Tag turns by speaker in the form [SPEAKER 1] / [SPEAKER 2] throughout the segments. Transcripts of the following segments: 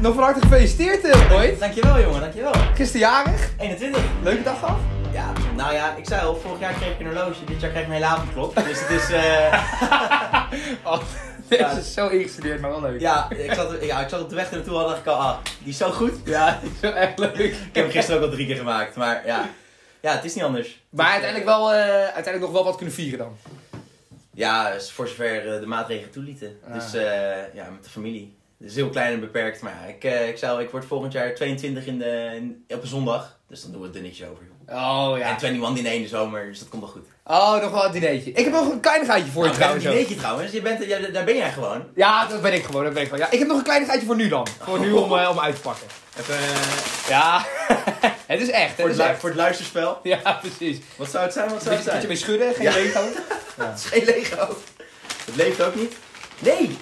[SPEAKER 1] nog van harte gefeliciteerd, uh, ooit.
[SPEAKER 2] Dankjewel jongen, dankjewel.
[SPEAKER 1] Gisterjarig.
[SPEAKER 2] 21.
[SPEAKER 1] Leuke dag gehad?
[SPEAKER 2] Ja, nou ja, ik zei al, vorig jaar kreeg ik een horloge, dit jaar krijg ik mijn hele avondklok. Dus het is... eh
[SPEAKER 1] oh, dit is zo ingestudeerd, maar wel leuk.
[SPEAKER 2] Ja, ik zat, ja, ik zat op de weg naartoe al dacht ik al, ah, die is zo goed.
[SPEAKER 1] Ja, die is wel echt leuk.
[SPEAKER 2] Ik heb hem gisteren ook al drie keer gemaakt, maar ja. Ja, het is niet anders.
[SPEAKER 1] Maar uiteindelijk, wel, uh, uiteindelijk nog wel wat kunnen vieren dan?
[SPEAKER 2] Ja, voor zover uh, de maatregelen toelieten. Ah. Dus uh, ja, met de familie. Is heel klein en beperkt, maar ja, ik, ik zou, ik word volgend jaar 22 in de, in, op een zondag. Dus dan doen we het er niks over, joh.
[SPEAKER 1] Oh ja.
[SPEAKER 2] En 21 diner in de zomer, dus dat komt wel goed.
[SPEAKER 1] Oh, nog wel een dinertje. Ik heb nog een kleinigheidje voor
[SPEAKER 2] nou,
[SPEAKER 1] je trouwens.
[SPEAKER 2] Een dinertje trouwens, je bent, ja, daar ben jij gewoon.
[SPEAKER 1] Ja, dat ben ik gewoon, dat ben ik gewoon. Ja, ik heb nog een kleinigheidje voor nu dan. Voor nu om, uh, om uit te pakken.
[SPEAKER 2] Even, uh...
[SPEAKER 1] Ja, het is echt.
[SPEAKER 2] Voor,
[SPEAKER 1] het
[SPEAKER 2] het,
[SPEAKER 1] echt.
[SPEAKER 2] voor het luisterspel.
[SPEAKER 1] Ja, precies.
[SPEAKER 2] Wat zou het zijn? Wat zou het zijn?
[SPEAKER 1] Een beetje mee schudden, geen ja. Lego.
[SPEAKER 2] ja. Is geen Lego. Het leeft ook niet. Nee!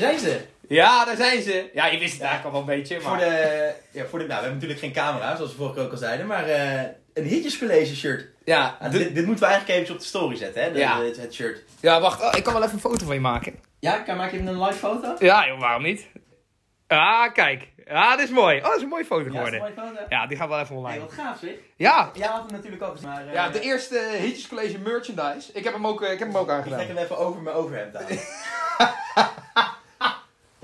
[SPEAKER 2] Daar zijn ze.
[SPEAKER 1] Ja, daar zijn ze. Ja, je wist het eigenlijk al wel een beetje. Maar...
[SPEAKER 2] Voor de, ja, voor de, nou, we hebben natuurlijk geen camera, zoals we vorige keer ook al zeiden, maar uh, een Hitjescollege shirt.
[SPEAKER 1] Ja.
[SPEAKER 2] Ah, dit, dit, moeten we eigenlijk even op de story zetten, hè? De,
[SPEAKER 1] ja.
[SPEAKER 2] het, het, shirt.
[SPEAKER 1] Ja, wacht. Oh, ik kan wel even een foto van je maken.
[SPEAKER 2] Ja, kan maak je even een live foto?
[SPEAKER 1] Ja, joh, waarom niet? Ah, kijk. Ja, dit is mooi. Oh, dat is een mooie foto geworden.
[SPEAKER 2] Ja, is een mooie foto.
[SPEAKER 1] Ja, die gaat wel even online.
[SPEAKER 2] Hey, wat gaaf zeg.
[SPEAKER 1] Ja.
[SPEAKER 2] Jij had hem natuurlijk ook maar... Uh,
[SPEAKER 1] ja, de eerste Hitjes College merchandise. Ik heb hem ook, uh, ik heb hem ook aangedaan.
[SPEAKER 2] Ik trek hem even over mijn overhemd aan.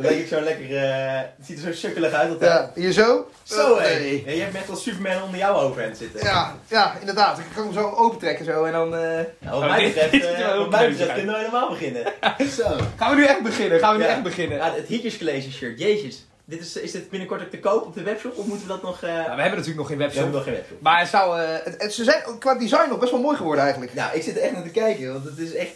[SPEAKER 2] Dan denk ik zo lekker, uh, het ziet er zo sukkelig uit altijd.
[SPEAKER 1] Ja, hier zo.
[SPEAKER 2] Zo hé. Hey. Ja, je hebt net als Superman onder jouw overhemd zitten.
[SPEAKER 1] Ja, ja, inderdaad. Ik kan hem zo opentrekken zo en dan... Uh...
[SPEAKER 2] Nou, wat mij betreft, uh, wat mij betreft kunnen we helemaal beginnen. zo.
[SPEAKER 1] Gaan we nu echt beginnen? Gaan we nu
[SPEAKER 2] ja.
[SPEAKER 1] echt beginnen?
[SPEAKER 2] Ja, het Hitjes College shirt, jezus. Dit is, is dit binnenkort ook te koop op de webshop of moeten we dat nog... Uh...
[SPEAKER 1] Ja, we hebben natuurlijk nog geen webshop.
[SPEAKER 2] We hebben nog geen webshop.
[SPEAKER 1] Maar het zou, uh, het, het, ze zijn qua design nog best wel mooi geworden eigenlijk.
[SPEAKER 2] Ja, ik zit er echt naar te kijken, want het is echt...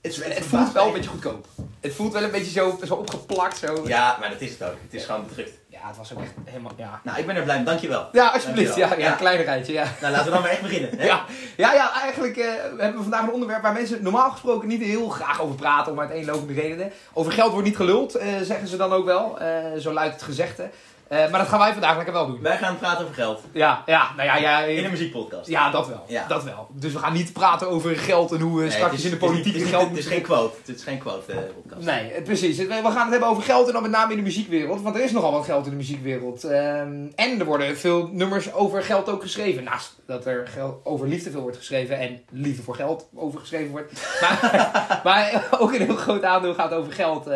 [SPEAKER 1] Het, het, het voelt wel een beetje goedkoop. Het voelt wel een beetje zo, zo opgeplakt. Zo.
[SPEAKER 2] Ja, maar dat is het ook. Het is gewoon bedrukt.
[SPEAKER 1] Ja, het was ook echt helemaal... Ja.
[SPEAKER 2] Nou, ik ben er blij mee. Dankjewel.
[SPEAKER 1] Ja, alsjeblieft.
[SPEAKER 2] Dankjewel.
[SPEAKER 1] Ja, ja, ja. een kleinigheidje. Ja.
[SPEAKER 2] Nou, laten we dan maar echt beginnen. Hè?
[SPEAKER 1] Ja. ja, ja, eigenlijk uh, hebben we vandaag een onderwerp waar mensen normaal gesproken niet heel graag over praten. Om uiteenlopende redenen. Over geld wordt niet geluld, uh, zeggen ze dan ook wel. Uh, zo luidt het gezegde. Uh, maar dat gaan wij vandaag lekker wel doen.
[SPEAKER 2] Wij gaan praten over geld.
[SPEAKER 1] Ja, ja, nou ja, ja.
[SPEAKER 2] In een muziekpodcast.
[SPEAKER 1] Ja, dat wel. Ja. Dat wel. Dus we gaan niet praten over geld en hoe we nee, straks
[SPEAKER 2] is,
[SPEAKER 1] in de politiek
[SPEAKER 2] het is,
[SPEAKER 1] geld...
[SPEAKER 2] Het is geen quote. Het is geen quote uh, podcast.
[SPEAKER 1] Nee, precies. We gaan het hebben over geld en dan met name in de muziekwereld. Want er is nogal wat geld in de muziekwereld. Um, en er worden veel nummers over geld ook geschreven. Naast dat er geld over liefde veel wordt geschreven en liefde voor geld over geschreven wordt. Maar, maar ook een heel groot aandeel gaat over geld.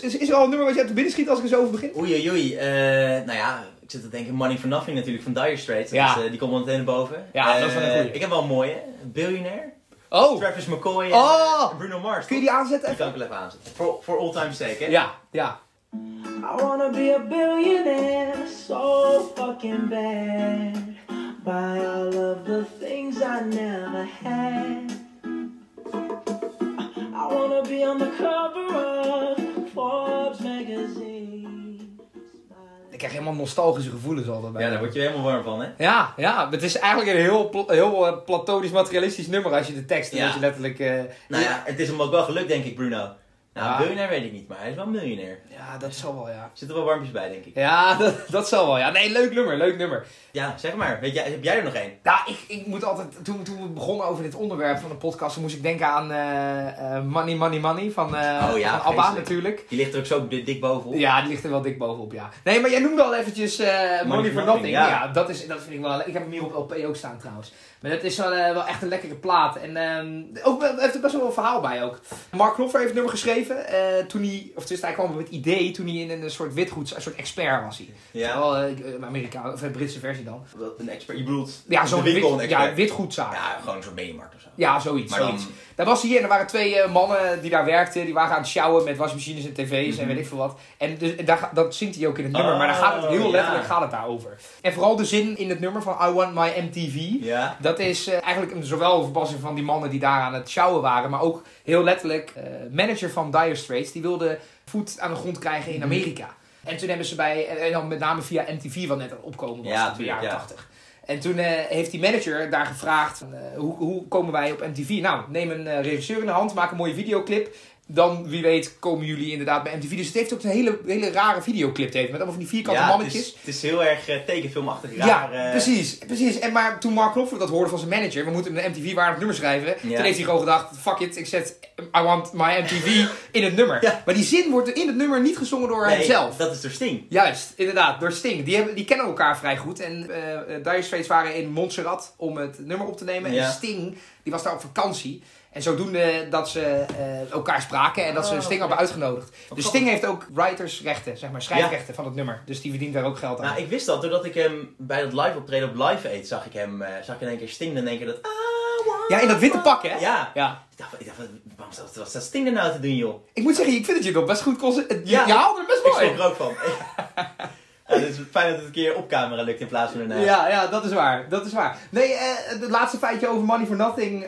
[SPEAKER 1] Is, er al een nummer wat je hebt te binnen schiet als ik er zo over begin?
[SPEAKER 2] Oei, oei, oei. Uh, nou ja, ik zit te denken, Money for Nothing natuurlijk van Dire Straits.
[SPEAKER 1] Ja.
[SPEAKER 2] Is, uh, die komt wel meteen naar boven.
[SPEAKER 1] Ja, uh, dat is wel een goeie.
[SPEAKER 2] Ik heb wel een mooie. Billionaire.
[SPEAKER 1] Oh.
[SPEAKER 2] Travis McCoy en
[SPEAKER 1] oh.
[SPEAKER 2] Bruno Mars.
[SPEAKER 1] Kun je die aanzetten?
[SPEAKER 2] Die kan ik wel even aanzetten. For, for all time's sake, hè?
[SPEAKER 1] Ja, ja.
[SPEAKER 3] I wanna be a billionaire so fucking bad. Buy all of the things I never had. I wanna be on the cover of Forbes magazine.
[SPEAKER 1] Ik krijg helemaal nostalgische gevoelens altijd bij.
[SPEAKER 2] Ja, daar word je helemaal warm van, hè?
[SPEAKER 1] Ja, ja. Het is eigenlijk een heel, heel uh, platonisch materialistisch nummer als je de tekst ja. je letterlijk... Uh,
[SPEAKER 2] nou ja, het is hem ook wel gelukt, denk ik, Bruno. Nou, ja. miljonair weet ik niet, maar hij is wel miljonair.
[SPEAKER 1] Ja, dat zal wel, ja.
[SPEAKER 2] Er zitten wel warmpjes bij, denk ik.
[SPEAKER 1] Ja, dat, dat zal wel, ja. Nee, leuk nummer, leuk nummer.
[SPEAKER 2] Ja, zeg maar. Weet jij, heb jij er nog één?
[SPEAKER 1] Nou, ik, ik moet altijd... Toen, toen we begonnen over dit onderwerp van de podcast, moest ik denken aan uh, uh, Money, Money, Money van, uh,
[SPEAKER 2] oh, ja,
[SPEAKER 1] van ABBA natuurlijk.
[SPEAKER 2] Die ligt er ook zo dik bovenop.
[SPEAKER 1] Ja, die ligt er wel dik bovenop, ja. Nee, maar jij noemde al eventjes Money, Money for Nothing. Ja. ja, dat, is, dat vind ik wel... Ik heb hem hier op LP ook staan trouwens. Maar dat is wel, wel echt een lekkere plaat. En um, ook, heeft er best wel een verhaal bij ook. Mark Knopfler heeft het nummer geschreven toen hij... Of dus hij kwam met het idee toen hij in een soort witgoed... Een soort expert was hij.
[SPEAKER 2] Ja.
[SPEAKER 1] Een Amerikaan, of een Britse versie dan.
[SPEAKER 2] Een expert, je bedoelt
[SPEAKER 1] ja, zo'n
[SPEAKER 2] winkel
[SPEAKER 1] wit, ja, witgoedzaak.
[SPEAKER 2] Ja, gewoon zo'n mediamarkt of zo.
[SPEAKER 1] Ja, zoiets.
[SPEAKER 2] Maar
[SPEAKER 1] zoiets.
[SPEAKER 2] dan...
[SPEAKER 1] Daar was hij en er waren twee uh, mannen die daar werkten. Die waren aan het sjouwen met wasmachines en tv's mm -hmm. en weet ik veel wat. En dus, daar, dat zingt hij ook in het nummer.
[SPEAKER 2] Oh,
[SPEAKER 1] maar daar gaat het heel
[SPEAKER 2] ja.
[SPEAKER 1] letterlijk gaat het daarover. En vooral de zin in het nummer van I Want My MTV.
[SPEAKER 2] Ja.
[SPEAKER 1] Dat is uh, eigenlijk een, zowel een verpassing van die mannen die daar aan het sjouwen waren. Maar ook heel letterlijk uh, manager van Dire Straits. Die wilde voet aan de grond krijgen in Amerika. En toen hebben ze bij, en dan met name via MTV, wat net aan opkomen was
[SPEAKER 2] ja,
[SPEAKER 1] in de jaren
[SPEAKER 2] ja.
[SPEAKER 1] 80. En toen uh, heeft die manager daar gevraagd, uh, hoe, hoe komen wij op MTV? Nou, neem een uh, regisseur in de hand, maak een mooie videoclip. Dan wie weet komen jullie inderdaad bij MTV. Dus het heeft ook een hele, hele rare videoclip heeft, met allemaal van die vierkante
[SPEAKER 2] ja, het
[SPEAKER 1] mannetjes.
[SPEAKER 2] is, het is heel erg eh, tekenfilmachtig
[SPEAKER 1] Ja,
[SPEAKER 2] raar. eh,
[SPEAKER 1] precies, precies. En maar toen Mark Knopfler dat hoorde van zijn manager, we moeten een MTV-waardig nummer schrijven.
[SPEAKER 2] Ja.
[SPEAKER 1] Toen heeft hij gewoon gedacht, fuck it, ik zet I want my MTV in het nummer.
[SPEAKER 2] Ja.
[SPEAKER 1] Maar die zin wordt in het nummer niet gezongen door
[SPEAKER 2] nee,
[SPEAKER 1] hemzelf.
[SPEAKER 2] dat is door Sting.
[SPEAKER 1] Juist, inderdaad, door Sting. Die, hebben, die kennen elkaar vrij goed. En Dire Straits waren in Montserrat om het nummer op te nemen.
[SPEAKER 2] Ja.
[SPEAKER 1] En Sting, die was daar op vakantie. En zodoende dat ze eh, elkaar spraken en dat ze
[SPEAKER 2] Oh,
[SPEAKER 1] Sting hebben uitgenodigd. Dus. Sting heeft ook writersrechten, zeg maar, schrijfrechten van het nummer. Dus die verdient daar ook geld aan.
[SPEAKER 2] Nou, ik wist dat doordat ik hem bij dat live optreden op Live Aid zag ik hem, eh, zag ik in één keer Sting en in één keer dat... Want
[SPEAKER 1] Ja, in dat witte pak, hè?
[SPEAKER 2] Ja.
[SPEAKER 1] Ja.
[SPEAKER 2] Ik dacht, ik dacht wat, waarom staat, wat staat Sting er nou te doen, joh?
[SPEAKER 1] Ik moet zeggen, ik vind dat je het nog best goed kon Je,
[SPEAKER 2] Ja.
[SPEAKER 1] je haalde er best
[SPEAKER 2] Ik
[SPEAKER 1] mooi.
[SPEAKER 2] schrok er ook van. ja, dus fijn dat het een keer op camera lukt in plaats van ernaast.
[SPEAKER 1] Ja, ja, dat is waar. Dat is waar. Nee, eh het laatste feitje over Money for Nothing.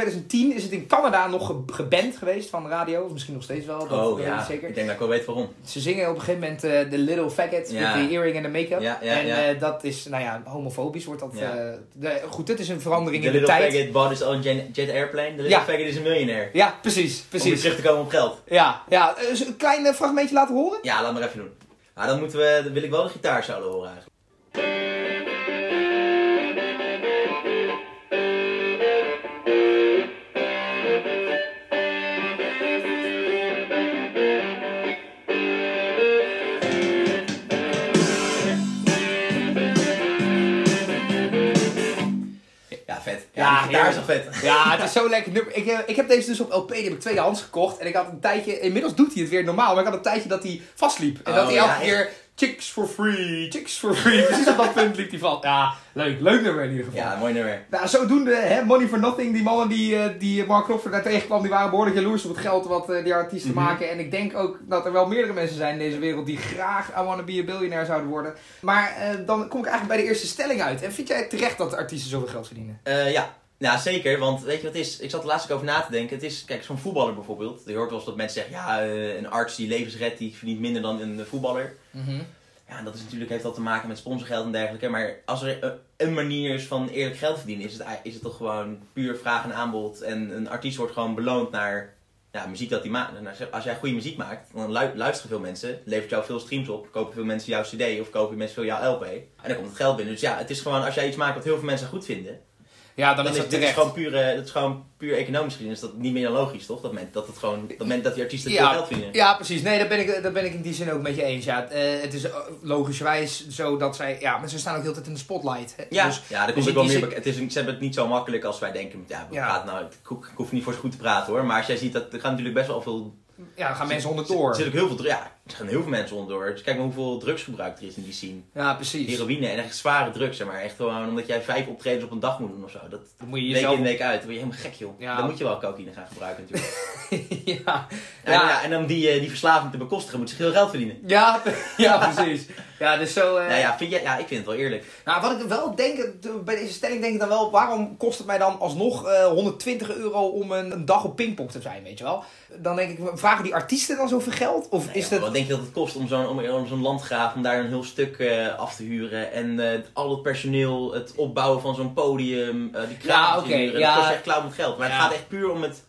[SPEAKER 1] In 2010 is het in Canada nog ge- geband geweest van de radio. Of misschien nog steeds wel. Dat
[SPEAKER 2] Oh ja,
[SPEAKER 1] zeker.
[SPEAKER 2] ik denk dat ik wel weet waarom.
[SPEAKER 1] Ze zingen op een gegeven moment eh The Little Faggot
[SPEAKER 2] Ja.
[SPEAKER 1] met de earring en de make-up.
[SPEAKER 2] Ja, ja,
[SPEAKER 1] en eh, dat is, nou ja, homofobisch wordt dat. Eh, de, goed, dit is een verandering
[SPEAKER 2] The
[SPEAKER 1] in de
[SPEAKER 2] Little
[SPEAKER 1] tijd.
[SPEAKER 2] Faggot bought his own jet, airplane. The Little. Faggot is een miljonair.
[SPEAKER 1] Ja, precies,
[SPEAKER 2] Om
[SPEAKER 1] precies.
[SPEAKER 2] terug te komen op geld.
[SPEAKER 1] Ja, ja. Eh, een klein eh, fragmentje laten horen?
[SPEAKER 2] Ja, laat maar even doen. Nou, dan, moeten we, dan wil ik wel de gitaar solo horen eigenlijk. Gitaar is toch vet.
[SPEAKER 1] Ja, het is zo lekker nummer. Ik, eh, ik heb deze dus op LP, die heb ik tweedehands gekocht. En ik had een tijdje, inmiddels doet hij het weer normaal, maar ik had een tijdje dat hij vastliep. En
[SPEAKER 2] Oh,
[SPEAKER 1] dat hij elke keer chicks for free, chicks for free. Precies op dat punt liep hij vast. Ja, leuk, leuk nummer in ieder geval.
[SPEAKER 2] Ja, mooi nummer.
[SPEAKER 1] Nou, zodoende, hè, Money for Nothing, die mannen die, eh, die Mark Knopfler daar tegenkwam, die waren behoorlijk jaloers op het geld wat eh, die artiesten
[SPEAKER 2] Mhm.
[SPEAKER 1] maken. En ik denk ook dat er wel meerdere mensen zijn in deze wereld die graag I Wanna Be a Billionaire zouden worden. Maar dan kom ik eigenlijk bij de eerste stelling uit. En vind jij terecht dat artiesten zoveel geld verdienen?
[SPEAKER 2] Ja. Ja, zeker. Want weet je wat het is? Ik zat er laatst ook over na te denken. Het is, kijk, zo'n voetballer bijvoorbeeld. Je hoort wel eens dat mensen zeggen, ja, eh, een arts die levens redt, die verdient minder dan een voetballer. Ja, en dat is natuurlijk, heeft dat te maken met sponsorgeld en dergelijke. Maar als er een manier is van eerlijk geld verdienen, is het, is het toch gewoon puur vraag en aanbod. En een artiest wordt gewoon beloond naar ja, muziek dat hij maakt. Als- jij goede muziek maakt, dan lu- luisteren veel mensen, levert jou veel streams op, kopen veel mensen jouw cd of kopen mensen veel jouw LP. En dan komt het geld binnen. Dus ja, het is gewoon, als jij iets maakt wat heel veel mensen goed vinden,
[SPEAKER 1] Ja, dan,
[SPEAKER 2] dan
[SPEAKER 1] is dat
[SPEAKER 2] dit is gewoon puur, eh, dat is gewoon puur economisch gezien. Is dat niet meer dan logisch, toch? Dat men, dat, het gewoon, dat, men, dat die artiesten veel
[SPEAKER 1] Ja.
[SPEAKER 2] geld verdienen.
[SPEAKER 1] Ja, precies. Nee, daar ben ik, daar ben ik in die zin ook met je eens. Ja. Eh, het is eh, logischerwijs zo dat zij... Ja, maar ze staan ook heel tijd in de spotlight. Hè.
[SPEAKER 2] Ja,
[SPEAKER 1] Dus,
[SPEAKER 2] ja dat
[SPEAKER 1] dus
[SPEAKER 2] komt ook wel meer.
[SPEAKER 1] zin-
[SPEAKER 2] Het is, ze hebben het niet zo makkelijk als wij denken. Ja, we
[SPEAKER 1] Ja.
[SPEAKER 2] praten nou, ik, hoef- ik hoef niet voor zo goed te praten hoor. Maar als jij ziet dat er gaan natuurlijk best wel veel.
[SPEAKER 1] ja, dan gaan mensen
[SPEAKER 2] Er
[SPEAKER 1] onderdoor.
[SPEAKER 2] zit ook heel veel. Ja, er gaan heel veel mensen onderdoor. Dus kijk maar hoeveel drugsgebruik er is in die scene.
[SPEAKER 1] Ja, precies.
[SPEAKER 2] Heroïne en echt zware drugs, zeg maar. Echt gewoon omdat jij vijf optredens op een dag moet doen of zo. Dat
[SPEAKER 1] Dan moet je
[SPEAKER 2] week
[SPEAKER 1] jezelf...
[SPEAKER 2] in week uit. Dan word je helemaal gek joh.
[SPEAKER 1] Ja.
[SPEAKER 2] Dan moet je wel cocaïne gaan gebruiken natuurlijk.
[SPEAKER 1] ja.
[SPEAKER 2] En,
[SPEAKER 1] Ja.
[SPEAKER 2] ja, en om die, eh, die verslaving te bekostigen moet ze veel geld verdienen.
[SPEAKER 1] Ja, ja, precies. Ja, dus zo... eh,
[SPEAKER 2] Nou ja, vind jij, ja, ik vind het wel eerlijk.
[SPEAKER 1] Nou, wat ik wel denk, eh, bij deze stelling denk ik dan wel, waarom kost het mij dan alsnog eh 120 euro om een, een dag op pingpong te zijn, weet je wel? Dan denk ik, vragen die artiesten dan zoveel geld? Of
[SPEAKER 2] Nee,
[SPEAKER 1] is.
[SPEAKER 2] Wat denk je dat het kost om zo'n om, om zo'n landgraaf, om daar een heel stuk eh, af te huren? En eh, al het personeel, het opbouwen van zo'n podium, eh die
[SPEAKER 1] Ja,
[SPEAKER 2] kraam
[SPEAKER 1] oké,
[SPEAKER 2] huren,
[SPEAKER 1] ja.
[SPEAKER 2] dat kost echt klauw met geld. Maar
[SPEAKER 1] Ja.
[SPEAKER 2] het gaat echt puur om het,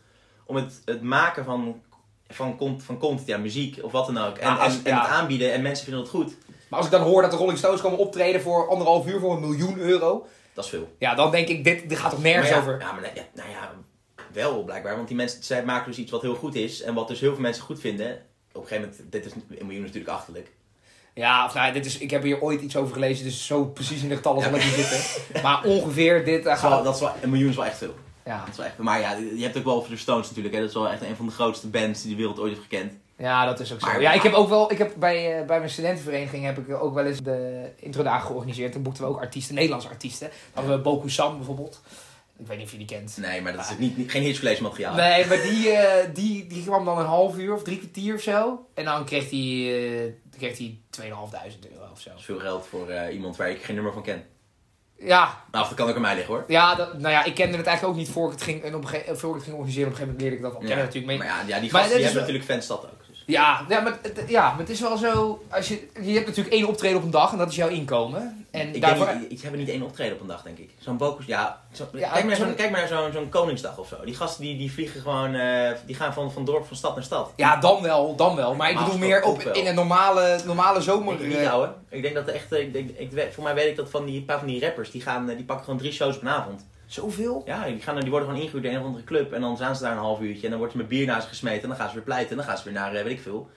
[SPEAKER 2] om het, het maken van, van, con- van content, ja, muziek of wat dan ook. En,
[SPEAKER 1] Ja, als-
[SPEAKER 2] en, en
[SPEAKER 1] ja.
[SPEAKER 2] het aanbieden en mensen vinden het goed.
[SPEAKER 1] Maar als ik dan hoor dat de Rolling Stones komen optreden voor anderhalf uur voor een miljoen euro,
[SPEAKER 2] Dat is veel.
[SPEAKER 1] ja, dan denk ik, dit, dit gaat toch nergens
[SPEAKER 2] maar ja,
[SPEAKER 1] over?
[SPEAKER 2] Ja, maar ja, nou ja, wel blijkbaar. Want die mensen, zij maken dus iets wat heel goed is en wat dus heel veel mensen goed vinden. Op een gegeven moment, dit is een miljoen natuurlijk achterlijk.
[SPEAKER 1] Ja, of nou, dit is, ik heb hier ooit iets over gelezen, dus zo precies in de getallen zal ik niet zitten. Maar ongeveer dit, daar
[SPEAKER 2] Dat is wel,
[SPEAKER 1] gaat...
[SPEAKER 2] dat is wel, een miljoen is wel echt veel.
[SPEAKER 1] Ja.
[SPEAKER 2] Dat is wel echt, maar ja, je hebt ook wel over de Stones natuurlijk. Hè. Dat is wel echt een van de grootste bands die de wereld ooit heeft gekend.
[SPEAKER 1] Ja, dat is ook zo.
[SPEAKER 2] Maar-
[SPEAKER 1] ja, ik heb ook wel, ik heb bij, eh, bij mijn studentenvereniging heb ik ook wel eens de introdagen georganiseerd. Toen boekten we ook artiesten, Nederlandse artiesten. Dan hadden we Boku Sam bijvoorbeeld. Ik weet niet of je die kent.
[SPEAKER 2] Nee, maar dat is ook niet, niet, geen hitchcollege materiaal.
[SPEAKER 1] Nee, maar die, eh, die, die kwam dan een half uur of drie kwartier of zo. En dan kreeg hij, kreeg hij 2.500 euro of zo.
[SPEAKER 2] Dat is veel geld voor eh, iemand waar ik geen nummer van ken.
[SPEAKER 1] Ja,
[SPEAKER 2] Nou, of dat kan ook aan mij liggen hoor.
[SPEAKER 1] ja, dat, nou ja, ik kende het eigenlijk ook niet voor ik het ging, en op voor ik het ging organiseren. Op een gegeven moment leerde ik dat al kennen natuurlijk.
[SPEAKER 2] maar ja, ja die
[SPEAKER 1] Maar
[SPEAKER 2] gasten die
[SPEAKER 1] is
[SPEAKER 2] hebben natuurlijk Fanstad ook.
[SPEAKER 1] Ja, ja, maar, het- ja, maar het is wel zo. Als je, je hebt natuurlijk één optreden op een dag en dat is jouw inkomen. En
[SPEAKER 2] Ik,
[SPEAKER 1] daarvoor,
[SPEAKER 2] niet, ik heb niet één optreden op een dag, denk ik. Zo'n Bokus, ja. zo-
[SPEAKER 1] Ja,
[SPEAKER 2] kijk, maar naar
[SPEAKER 1] zo'n-
[SPEAKER 2] zo'n, kijk maar naar zo'n, Koningsdag of zo. Die gasten die, die vliegen gewoon, eh, die gaan van, van dorp, van stad naar stad.
[SPEAKER 1] ja, dan wel, dan wel. Maar ik bedoel meer op, in een normale, normale zomer.
[SPEAKER 2] Ik niet
[SPEAKER 1] eh,
[SPEAKER 2] houden. Ik denk dat echt, eh, ik denk, ik, voor mij weet ik dat van die een paar van die rappers, die, gaan, eh, die pakken gewoon drie shows op een avond.
[SPEAKER 1] Zoveel?
[SPEAKER 2] Ja, die, gaan, die worden gewoon ingehuurd in een of andere club en dan zijn ze daar een half uurtje en dan wordt er met bier naar ze gesmeten en dan gaan ze weer pleiten en dan gaan ze weer naar, eh, weet ik veel,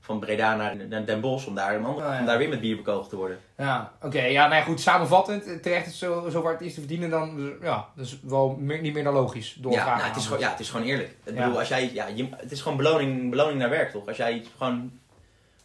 [SPEAKER 2] van Breda naar, Den Bosch om daar, een ander,
[SPEAKER 1] Oh, ja.
[SPEAKER 2] om daar weer met bier bekogeld te worden.
[SPEAKER 1] Ja, oké. ja, nou ja, goed. Samenvattend, eh, terecht is zo, zo waar het is te verdienen, dan dus, ja, dat is wel meer, niet meer dan logisch.
[SPEAKER 2] Ja,
[SPEAKER 1] Doorgaan.
[SPEAKER 2] nou, het is gewoon, ja, het is gewoon eerlijk. Ik
[SPEAKER 1] Ja.
[SPEAKER 2] bedoel, als jij, ja, je, het is gewoon beloning, beloning naar werk, toch? Als jij iets gewoon,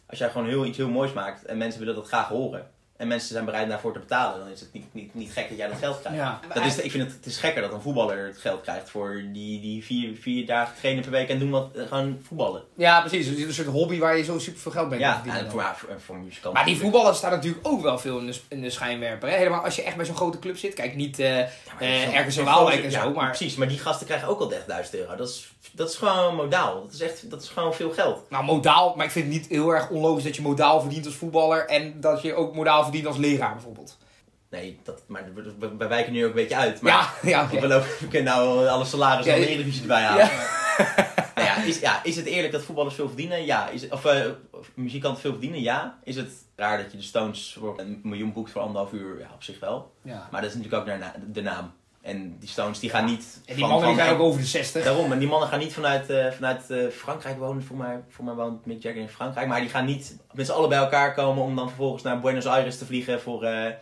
[SPEAKER 2] als jij gewoon heel, iets heel moois maakt en mensen willen dat graag horen en mensen zijn bereid daarvoor te betalen, dan is het niet, niet, niet gek dat jij dat geld krijgt.
[SPEAKER 1] Ja.
[SPEAKER 2] Dat is, ik vind het, het is gekker dat een voetballer het geld krijgt voor die, die vier, vier dagen trainen per week en doen wat, eh, gewoon voetballen.
[SPEAKER 1] Ja, precies. Dus het is een soort hobby waar je zo super veel geld mee
[SPEAKER 2] Ja,
[SPEAKER 1] verdienen.
[SPEAKER 2] en
[SPEAKER 1] dan.
[SPEAKER 2] voor, voor, voor een muzikant.
[SPEAKER 1] Maar die voetballers staan natuurlijk ook wel veel in de, in de schijnwerper. Hè? Helemaal als je echt bij zo'n grote club zit. Kijk, niet eh,
[SPEAKER 2] Ja,
[SPEAKER 1] eh, ergens in Waalwijk en zo,
[SPEAKER 2] ja,
[SPEAKER 1] maar-
[SPEAKER 2] Precies, maar die gasten krijgen ook al 30.000 euro. Dat is, dat is gewoon modaal. Dat is echt, dat is gewoon veel geld.
[SPEAKER 1] nou modaal. Maar ik vind het niet heel erg onlogisch dat je modaal verdient als voetballer. En dat je ook modaal verdient als leraar bijvoorbeeld.
[SPEAKER 2] Nee, dat, maar we- we- wij wijken nu ook een beetje uit. Maar
[SPEAKER 1] ja, ja, oké.
[SPEAKER 2] we, lopen, we kunnen nou alle salarissen
[SPEAKER 1] Ja,
[SPEAKER 2] van de. Eredivisie erbij halen.
[SPEAKER 1] Ja.
[SPEAKER 2] Nou ja, is, ja, is het eerlijk dat voetballers veel verdienen? Ja. Is, of, of muzikanten veel verdienen? Ja. Is het raar dat je de Stones voor een miljoen boekt voor anderhalf uur? Ja, op zich wel.
[SPEAKER 1] Ja.
[SPEAKER 2] Maar dat is natuurlijk ook naar na- de naam. En die Stones die gaan niet...
[SPEAKER 1] En die
[SPEAKER 2] van-
[SPEAKER 1] mannen die zijn ook over de 60.
[SPEAKER 2] Daarom, en die mannen gaan niet vanuit, eh, vanuit eh, Frankrijk wonen. Voor mij, voor mij woont Mick Jagger in Frankrijk. Maar die gaan niet met z'n allen bij elkaar komen om dan vervolgens naar Buenos Aires te vliegen voor eh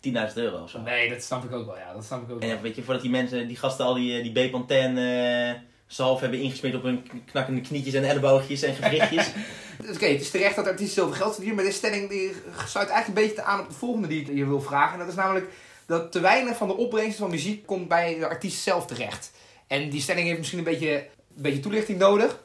[SPEAKER 2] 10.000 euro of zo.
[SPEAKER 1] Nee, dat snap ik ook wel. Ja, dat snap ik ook
[SPEAKER 2] En
[SPEAKER 1] wel.
[SPEAKER 2] weet je, voordat die mensen, die gasten al die, die Bepanthen eh zalf hebben ingesmeerd op hun knakkende knietjes en elleboogjes en gewrichtjes.
[SPEAKER 1] Oké, het is terecht dat artiesten zoveel geld verdienen. Maar deze stelling die sluit eigenlijk een beetje aan op de volgende die ik je wil vragen. En dat is namelijk dat te weinig van de opbrengsten van muziek komt bij de artiest zelf terecht. En die stelling heeft misschien een beetje, een beetje toelichting nodig.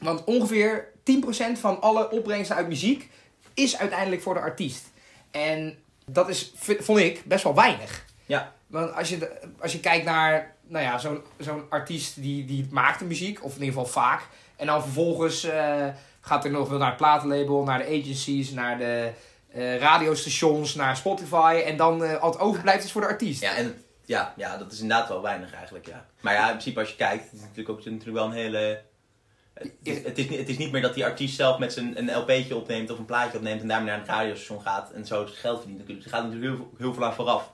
[SPEAKER 1] Want ongeveer 10% van alle opbrengsten uit muziek is uiteindelijk voor de artiest. En dat is, vond ik, best wel weinig.
[SPEAKER 2] Ja.
[SPEAKER 1] Want als je, als je kijkt naar nou ja, zo'n zo'n artiest die, die maakt de muziek, of in ieder geval vaak. En dan vervolgens eh, gaat er nog wel naar het platenlabel, naar de agencies, naar de eh, radiostations, naar Spotify. En dan eh, al het overblijft is voor de artiest.
[SPEAKER 2] Ja, en ja, ja, dat is inderdaad wel weinig eigenlijk, ja. Maar ja, in principe als je kijkt, het is natuurlijk ook natuurlijk wel een hele... Het is, het, is, niet- het is niet meer dat die artiest zelf met zijn een LP'tje opneemt of een plaatje opneemt en daarmee naar een radiostation gaat en zo geld verdient natuurlijk. Er gaat natuurlijk heel, veel- heel veel aan vooraf.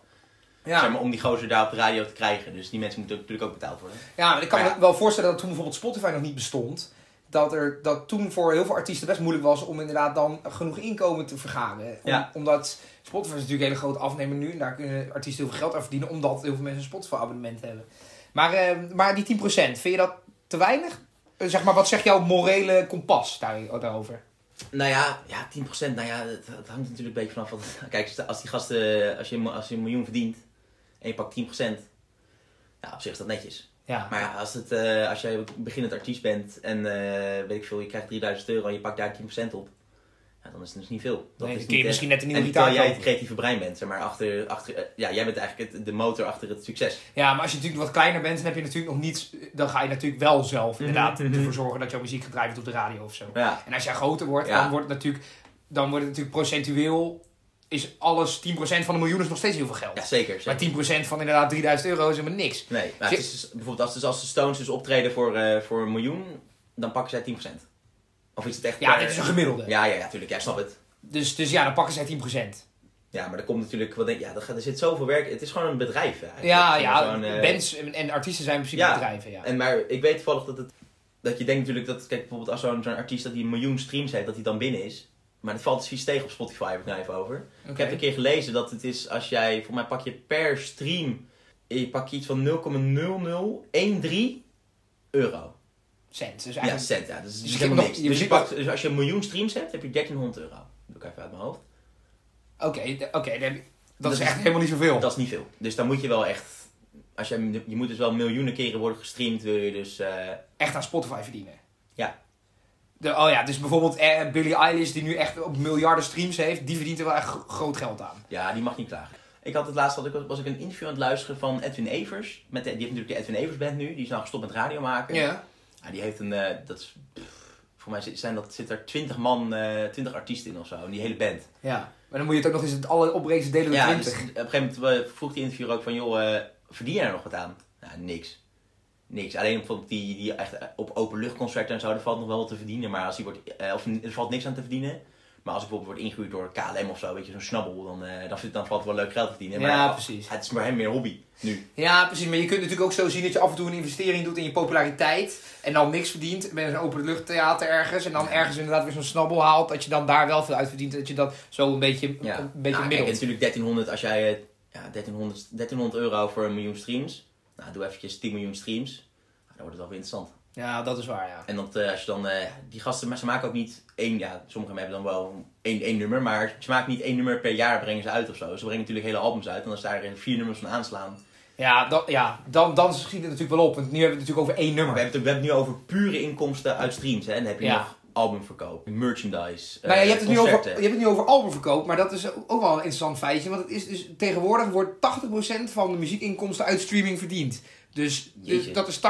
[SPEAKER 1] Ja.
[SPEAKER 2] Zeg maar, om die gozer daar op de radio te krijgen. Dus die mensen moeten natuurlijk ook betaald worden.
[SPEAKER 1] Ja, maar ik kan
[SPEAKER 2] Maar
[SPEAKER 1] me wel voorstellen dat toen bijvoorbeeld Spotify nog niet bestond, dat, er, dat toen voor heel veel artiesten best moeilijk was om inderdaad dan genoeg inkomen te vergaren. Om-
[SPEAKER 2] Ja.
[SPEAKER 1] Omdat Spotify is natuurlijk een hele grote afnemer nu en daar kunnen artiesten heel veel geld aan verdienen, omdat heel veel mensen een Spotify abonnement hebben. Maar, eh, maar die 10%, vind je dat te weinig? Eh, Zeg maar, wat zegt jouw morele kompas daar, daarover?
[SPEAKER 2] Nou ja, ja 10%, nou ja, het, het hangt natuurlijk een beetje vanaf wat... Kijk, als die gasten, als je, als je een miljoen verdient en je pakt 10%, ja, op zich is dat netjes.
[SPEAKER 1] Ja.
[SPEAKER 2] Maar ja, als, het, eh, als jij beginnend artiest bent en eh, weet ik veel, je krijgt 3000 euro en je pakt daar 10% op, ja, dan is het dus niet veel. Dat
[SPEAKER 1] nee,
[SPEAKER 2] is
[SPEAKER 1] kun je misschien net een nieuwe gitaar
[SPEAKER 2] jij het creatieve brein bent, zeg maar, achter, achter, eh, ja, jij bent eigenlijk het, de motor achter het succes.
[SPEAKER 1] Ja, maar als je natuurlijk wat kleiner bent, dan heb je natuurlijk nog niets. Dan ga je natuurlijk wel zelf inderdaad
[SPEAKER 2] Mhm, mhm.
[SPEAKER 1] ervoor zorgen dat jouw muziek gedraaid wordt op de radio of zo.
[SPEAKER 2] Ja,
[SPEAKER 1] En als jij groter wordt, dan wordt het natuurlijk, dan wordt het natuurlijk procentueel, is alles 10% van een miljoen is nog steeds heel veel geld.
[SPEAKER 2] ja zeker.
[SPEAKER 1] Maar
[SPEAKER 2] zeker.
[SPEAKER 1] 10% van inderdaad 3000 euro is helemaal niks.
[SPEAKER 2] Nee, maar het is dus, bijvoorbeeld als, dus als de Stones dus optreden voor, eh, voor een miljoen, dan pakken zij 10%. Of is het echt...
[SPEAKER 1] Ja,
[SPEAKER 2] per-
[SPEAKER 1] dit is een gemiddelde.
[SPEAKER 2] Ja, ja, ja, tuurlijk, ja, snap het.
[SPEAKER 1] Dus, dus ja, dan pakken zij 10%.
[SPEAKER 2] Ja, maar er komt natuurlijk, wat denk, ja, er, er zit zoveel werk, het is gewoon een bedrijf. eigenlijk.
[SPEAKER 1] Ja, ja,
[SPEAKER 2] eh,
[SPEAKER 1] bands en, en artiesten zijn in principe
[SPEAKER 2] Ja.
[SPEAKER 1] bedrijven. Ja.
[SPEAKER 2] En maar ik weet toevallig dat het, dat je denkt natuurlijk dat, kijk bijvoorbeeld als zo'n zo'n artiest dat hij een miljoen streams heeft, dat hij dan binnen is. Maar dat valt dus vies tegen op Spotify, heb ik nou even over. Ik heb een keer gelezen dat het is als jij, voor mij pak je per stream, je pak je iets van 0,0013 euro.
[SPEAKER 1] Cent. Dus
[SPEAKER 2] Ja,
[SPEAKER 1] eigenlijk,
[SPEAKER 2] cent, ja. Dus,
[SPEAKER 1] Dus
[SPEAKER 2] helemaal niks.
[SPEAKER 1] je
[SPEAKER 2] Dus, je pakt, dus als je een miljoen streams hebt, heb je 1300 euro. Dat doe ik even uit mijn hoofd.
[SPEAKER 1] Oké, oké, dat,
[SPEAKER 2] Dat
[SPEAKER 1] is
[SPEAKER 2] is-
[SPEAKER 1] echt helemaal niet zoveel.
[SPEAKER 2] Dat is niet veel. Dus dan moet je wel echt, als je, je moet dus wel miljoenen keren worden gestreamd, wil je dus... eh,
[SPEAKER 1] Echt aan Spotify verdienen.
[SPEAKER 2] Ja.
[SPEAKER 1] De, oh ja, dus bijvoorbeeld eh, Billie Eilish, die nu echt op miljarden streams heeft, die verdient er wel echt gro- groot geld aan.
[SPEAKER 2] Ja, die mag niet klagen. Ik had het laatst had ik, was ik een interview aan het luisteren van Edwin Evers. Met de, die heeft natuurlijk de Edwin Evers band nu. Die is nou gestopt met radio maken.
[SPEAKER 1] Ja.
[SPEAKER 2] Ja, die heeft een, eh, dat is, pff, voor mij zijn dat, zit er 20 man, eh 20 artiesten in of zo, in die hele band.
[SPEAKER 1] Ja. Maar dan moet je het ook nog eens het alle delen door
[SPEAKER 2] Ja,
[SPEAKER 1] 20.
[SPEAKER 2] dus op een gegeven moment eh, vroeg die interviewer ook van, joh, eh, verdien jij er nog wat aan? Nou, niks. Niks. Alleen bijvoorbeeld die, die echt op openluchtconcerten en zo, daar valt nog wel wat te verdienen. Maar als die wordt, eh, of er valt niks aan te verdienen. Maar als ik bijvoorbeeld word ingehuurd door KLM of zo, weet je, zo'n snabbel, dan, eh, dan, dan valt het wel leuk geld te verdienen. Maar
[SPEAKER 1] Ja, precies.
[SPEAKER 2] Het is maar hem meer hobby, nu.
[SPEAKER 1] Ja, precies. Maar je kunt natuurlijk ook zo zien dat je af en toe een investering doet in je populariteit. En dan niks verdient met een openluchttheater ergens. En dan ergens inderdaad weer zo'n snabbel haalt. Dat je dan daar wel veel uit verdient. Dat je dat zo een beetje,
[SPEAKER 2] Ja.
[SPEAKER 1] een beetje
[SPEAKER 2] nou, kijk, natuurlijk 1300, als jij ja, 1300, 1300 euro voor een miljoen streams. Nou, doe eventjes 10 miljoen streams. Nou, dan wordt het wel weer interessant.
[SPEAKER 1] Ja, dat is waar, ja.
[SPEAKER 2] En dat, eh, als je dan, eh, die gasten, maar ze maken ook niet één, ja, sommigen hebben dan wel één, één nummer, maar ze maken niet één nummer per jaar brengen ze uit of zo. Ze brengen natuurlijk hele albums uit en als daar vier nummers van aanslaan.
[SPEAKER 1] Ja, dan, ja dan, dan schiet het natuurlijk wel op. Want nu hebben we het natuurlijk over één nummer.
[SPEAKER 2] we hebben, het, we hebben het nu over pure inkomsten uit streams, hè. En dan heb je
[SPEAKER 1] Ja.
[SPEAKER 2] nog albumverkoop, merchandise,
[SPEAKER 1] Nou ja, je
[SPEAKER 2] eh,
[SPEAKER 1] hebt, het nu over, je hebt het nu over albumverkoop, maar dat is ook wel een interessant feitje. Want het is dus, tegenwoordig wordt 80% van de muziekinkomsten uit streaming verdiend. Dus,
[SPEAKER 2] Jeetje.
[SPEAKER 1] dat is 80%